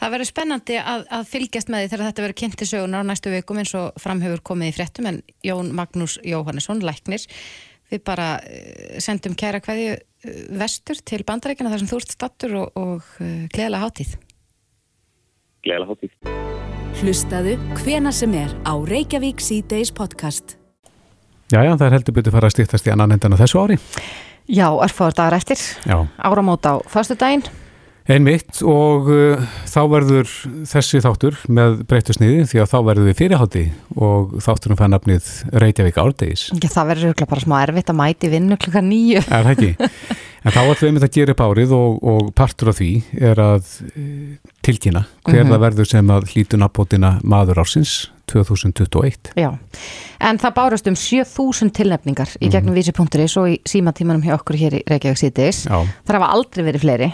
það verður spennandi að, að fylgjast með því þegar þetta verður kynnt í sögunar á næstu vikum eins og framhefur komið í fréttum. En Jón Magnús Jóhannesson, læknir við bara uh, sendum kæra hverju uh, vestur til bandarækina þar sem þú ert stattur og, og uh, gleðilega hátíð Gleðilega hátíð Hlustaðu hvena sem er á Reykjavík C-Days podcast Jæja, það er heldur betur fara að stýttast í annan endan á þessu ári Já, örfáður dagar eftir, Já. áramót á föstudaginn. Einmitt og uh, þá verður þessi þáttur með breyttu sniði því að þá verður við fyrirhátti og þátturum fær nafnið Reykjavík árdegis. Já, það verður örugglega bara smá erfitt að mæti vinnu klukka nýju. Er það ekki? En þá ætlum við einmitt að gera upp árið og, og partur af því er að uh, tilkynna hver Mhm. það verður sem að hlýtu nafnbótina maður ársins 2021. Já, en það bárast um 7000 tilnefningar í Mhm. gegnum vísi.is og í símatímanum hjá okkur hér í Reykjavík. Já. Það hafa aldrei verið fleiri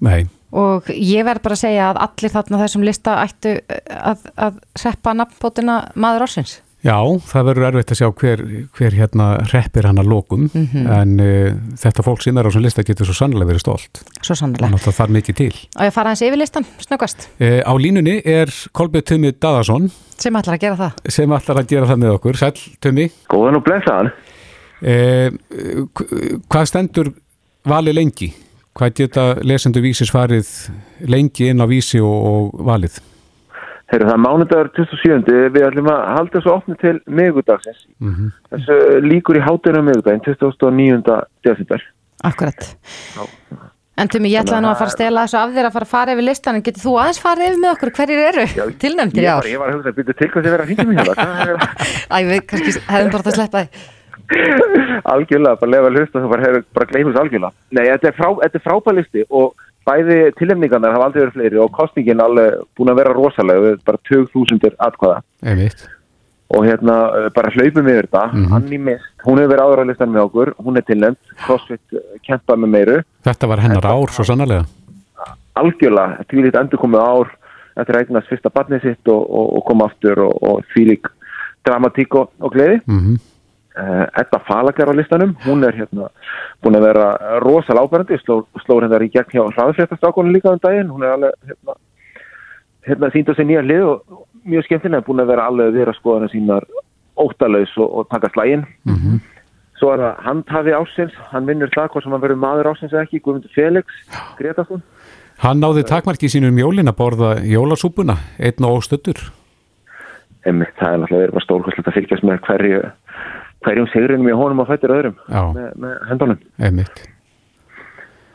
Nei, og ég verð bara að segja að allir þarna þessum lista ættu eh, að, að seppa nafnbótina maður ársins. Já, það verður erfitt að sjá hver, hver hérna reppir hann að lokum Mhm. en uh, þetta fólk sem er á þessum lista getur svo sannlega verið stolt. Svo sannlega. Þannig að það þarf mikið til. Og ég fara hans yfir listan, snöggast, Uh, á línunni er Kolbjörn Tumi Daðarsson sem ætlar að gera það. sem ætlar að gera það með okkur. Sæl, Tumi. Góðan og blessaðan. Eh, hvað stendur vali lengi? Hvað geta lesendur vísis farið lengi inn á vísi og, og valið? Heyrðu, það er mánudagur 27. Við ætlum að halda þessu opni til miðgudagsins. Mm -hmm. Þessu líkur í hátinu miðgudaginn, 29. desember. Akkurat. En Tumi, ég ætlaði nú að fara að stela þessu af þér að fara að fara yfir listan en getur þú aðeins farið yfir með okkur hverjir eru tilnefndir í Ég ár? var, ég var að hugsa að byrja til hvað þið verið að hringja mig hérna. Æ, við kannski hefðum bara átt að sleppa því. algjörlega, bara lefa að hlusta þú bara, bara gleymur þessu algjörlega. Nei, þetta er, frá, þetta er frábælisti og bæði tilnefningarnar hafa aldrei verið fleiri og kostningin alveg búin að vera rosalega, bara 20.000 atkvæða. Og hérna uh, bara hlaupum við þetta Mhm. Anni Mist, hún hefur verið áður á listan með okkur hún er tilnæmt, CrossFit uh, kempa með meiru, Þetta var hennar ár, svo sannarlega. algjörlega því lítið endur komið ár eftir að eignast fyrsta barnið sitt og, og, og koma aftur og, og því lík dramatík og, og gleði Mm -hmm. Uh, Edda Falakar á listanum hún er hérna búin að vera rosalega áberandi, sló, sló hennar í gegn hjá hraðfréttastrákunum líka um daginn hún er alveg hérna, hérna á sig nýja hlið og mjög skemmtilega búin að vera alveg að skoðana sínar óttalaus og, og taka slægin Mhm. Svo er það handhafi ásins, hann vinnur það hvort sem hann verður maður ásins eða ekki, Guðmundur Felix, Gretarsson. Hann náði takmarki sínum um jólin að borða jólasúpuna, einn og óstöttur. Einmitt, það er náttúrulega verið bara stórkvæslegt að fylgjast með hverju, hverjum sigrinum í honum og fættir öðrum með, með hendunum. Einmitt.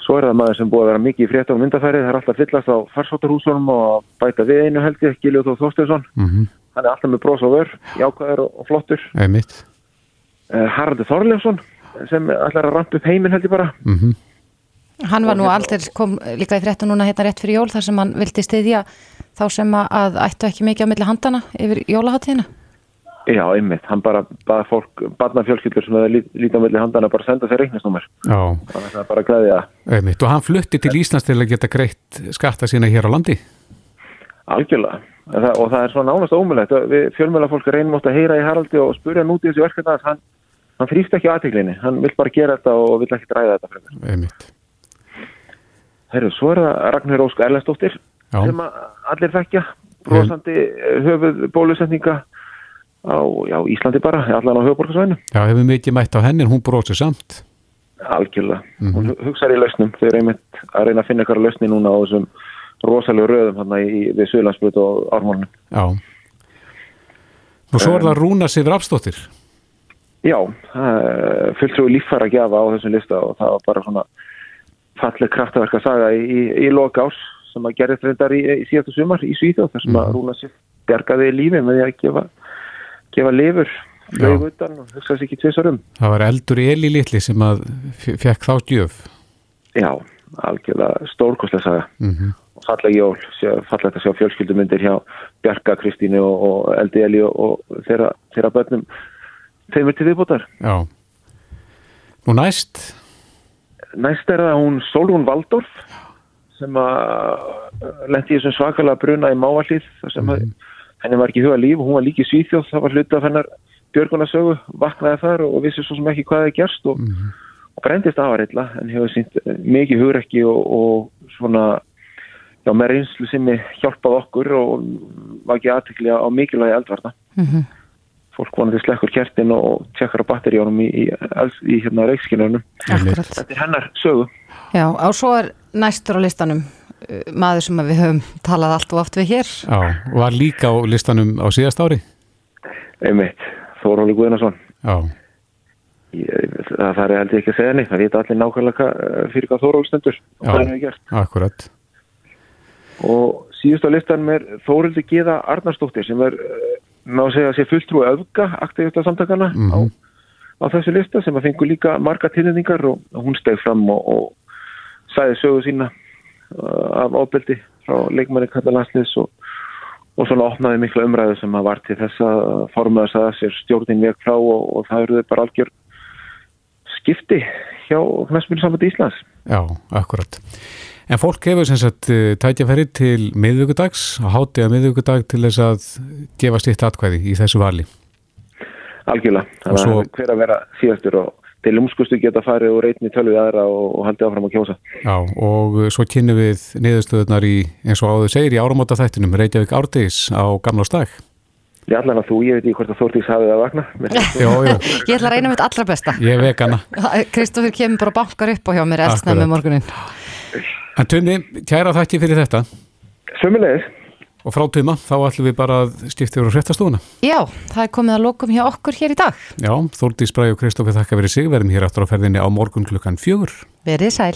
Svo er það maður sem búið að vera mikið í fréttum myndafærið, það er alltaf fyllast á farsóttarhúsunum og bæta við einu helgi, Giljóð Þór Þorsteinsson. Mm Hann er alltaf með bros og vör, jákvæður og, flottur. Einmitt. Uh, Haraldur Þorleifsson sem ætlar að rampa upp heiminn held ég bara. Mm Hann var nú aldrei, kom líka í fréttu núna hérna rétt fyrir jól þar sem hann vildi styðja þá sem að, að ættu ekki mikið á milli handana yfir jólaháttíðina. Já, einmitt, hann bara baða fólk, barnafjölskyldur sem hefur lítið á milli handana bara senda sér reiknisnúmer. Já, Þannig að bara að glæðja það. einmitt. Og hann flutti til Íslands til að geta greitt skatta sína hér á landi. Algjörlega. Það, og það er svona nánast ómulegt. Við fjölmjöla fólk reynum átt að heyra í Haraldi og spurja nút í þessu verkefni að hann, hann þrýst ekki aðteglinni. Hann vil bara gera þetta og vil ekki dræða þetta frekar. Einmitt. Herru, svo er það Ragnar Ósk Erlendsdóttir Já. sem allir þekkja. Brosandi höfuð bólusetninga á já, Íslandi bara, allan á höfuborgarsvæðinu. Já, hefur mikið mætt á henni en hún bróðsir samt. Algjörlega. Mhm. Hún hugsaði í lausnum. Þau eru einmitt að reyna að finna eitthvað lausni núna á þessum rosalega röðum hann í, við Suðlandsbjörn og Ármálunum. Já. Og svo er það Rúna Sifur Afstóttir. Já, fulltrúi líffæra að gefa á þessum lista og það var bara svona falleg kraftaverk að saga í, í, í loka ás sem að gerðist reyndar í, síðastu sumar í Svíþjóð þar sem að Rúna sér bjargaði lífi með því að gefa, gefa lifur flög utan og hugsa sér ekki tvisar um. Það var eldur Eli Littli sem að fekk þá gjöf. Já, algjörlega stórkostlega saga Mm og falleg jól, fallegt að sjá fjölskyldumyndir hjá Bjarka, Kristínu og, og Eldi Eli og, og þeirra, þeirra börnum þeim er til viðbútar. Já. Nú næst, Næst er það hún Solrún Valdorf sem að lendi í svakalega bruna í Máallíð sem mm. Henni var ekki huga líf og hún var líki svíþjóð, það var hluta af hennar björgunarsögu, vaknaði þar og vissi svo sem ekki hvað það gerst og, og brendist afarilla en hefur sínt eh, mikið hugrekki og, og svona já, með reynslu sinni hjálpað okkur og var ekki aðtekli á mikilvægi eldvarna. Mhm. Fólk vonandi slekkur kertin og tjekkar á batteríunum í, í, í, í hérna reikskinunum. Akkurat. Þetta er hennar sögu. Já, og svo er næstur á listanum maður sem að við höfum talað allt og oft við hér. já, var líka á listanum á síðast ári. Einmitt, Þóróli Guðnason. Já. ég, það held ég ekki að segja neitt, það vita allir nákvæmlega eh, fyrir hvað Þóról stendur og hvað hann hefur gert. akkurat. Og síðust á listan er Þórildi Gíða Arnarsdóttir sem er, eh, má segja, sé fulltrú öfga aktivista samtakana á, Mhm. á þessu lista sem að fengu líka marga tilnefningar og hún steg fram og, og sæði sögu sína af ábyldi frá leikmanni Katalandsliðs og, og svona opnaði mikla umræðu sem að var til þess að formaða sagði sér stjórnin veg frá og, og það eru þau bara algjör skipti hjá knæspil saman Íslands. Já, akkurat. En fólk hefur sem sagt eh, tækjafæri til miðvíkudags, að hátiða miðvíkudag til þess að gefa sitt atkvæði í þessu vali. Algjörlega. Þannig svo- að hver að vera síðastur og til umskustu geta farið og reytni tölvið aðra og, og haldið áfram að kjósa. Já, og eh, svo kynum við niðurstöðunar í, eins og áður segir, í áramóta þættinum Reykjavík Árdegis á gamla stag. Ég allan að þú, ég veit ekki hvort að Þórtís hafið að vakna. Jó, jó, Ég ætla að reyna mitt allra besta. ég vek hana. Kristoffer kemur bara og bankar upp á hjá mér Akkurat. eldsnæmi morgunin. En Tumi, kæra þætti fyrir þetta. Sömmulegis. Og frá Tuma, þá ætlum við bara að stifta yfir á hrettastúna. Já, það er komið að lokum hjá okkur hér í dag. Já, Þórdís Bræði og Kristófi þakka verið sig, verðum hér aftur á ferðinni á morgun klukkan fjögur. Verið sæl.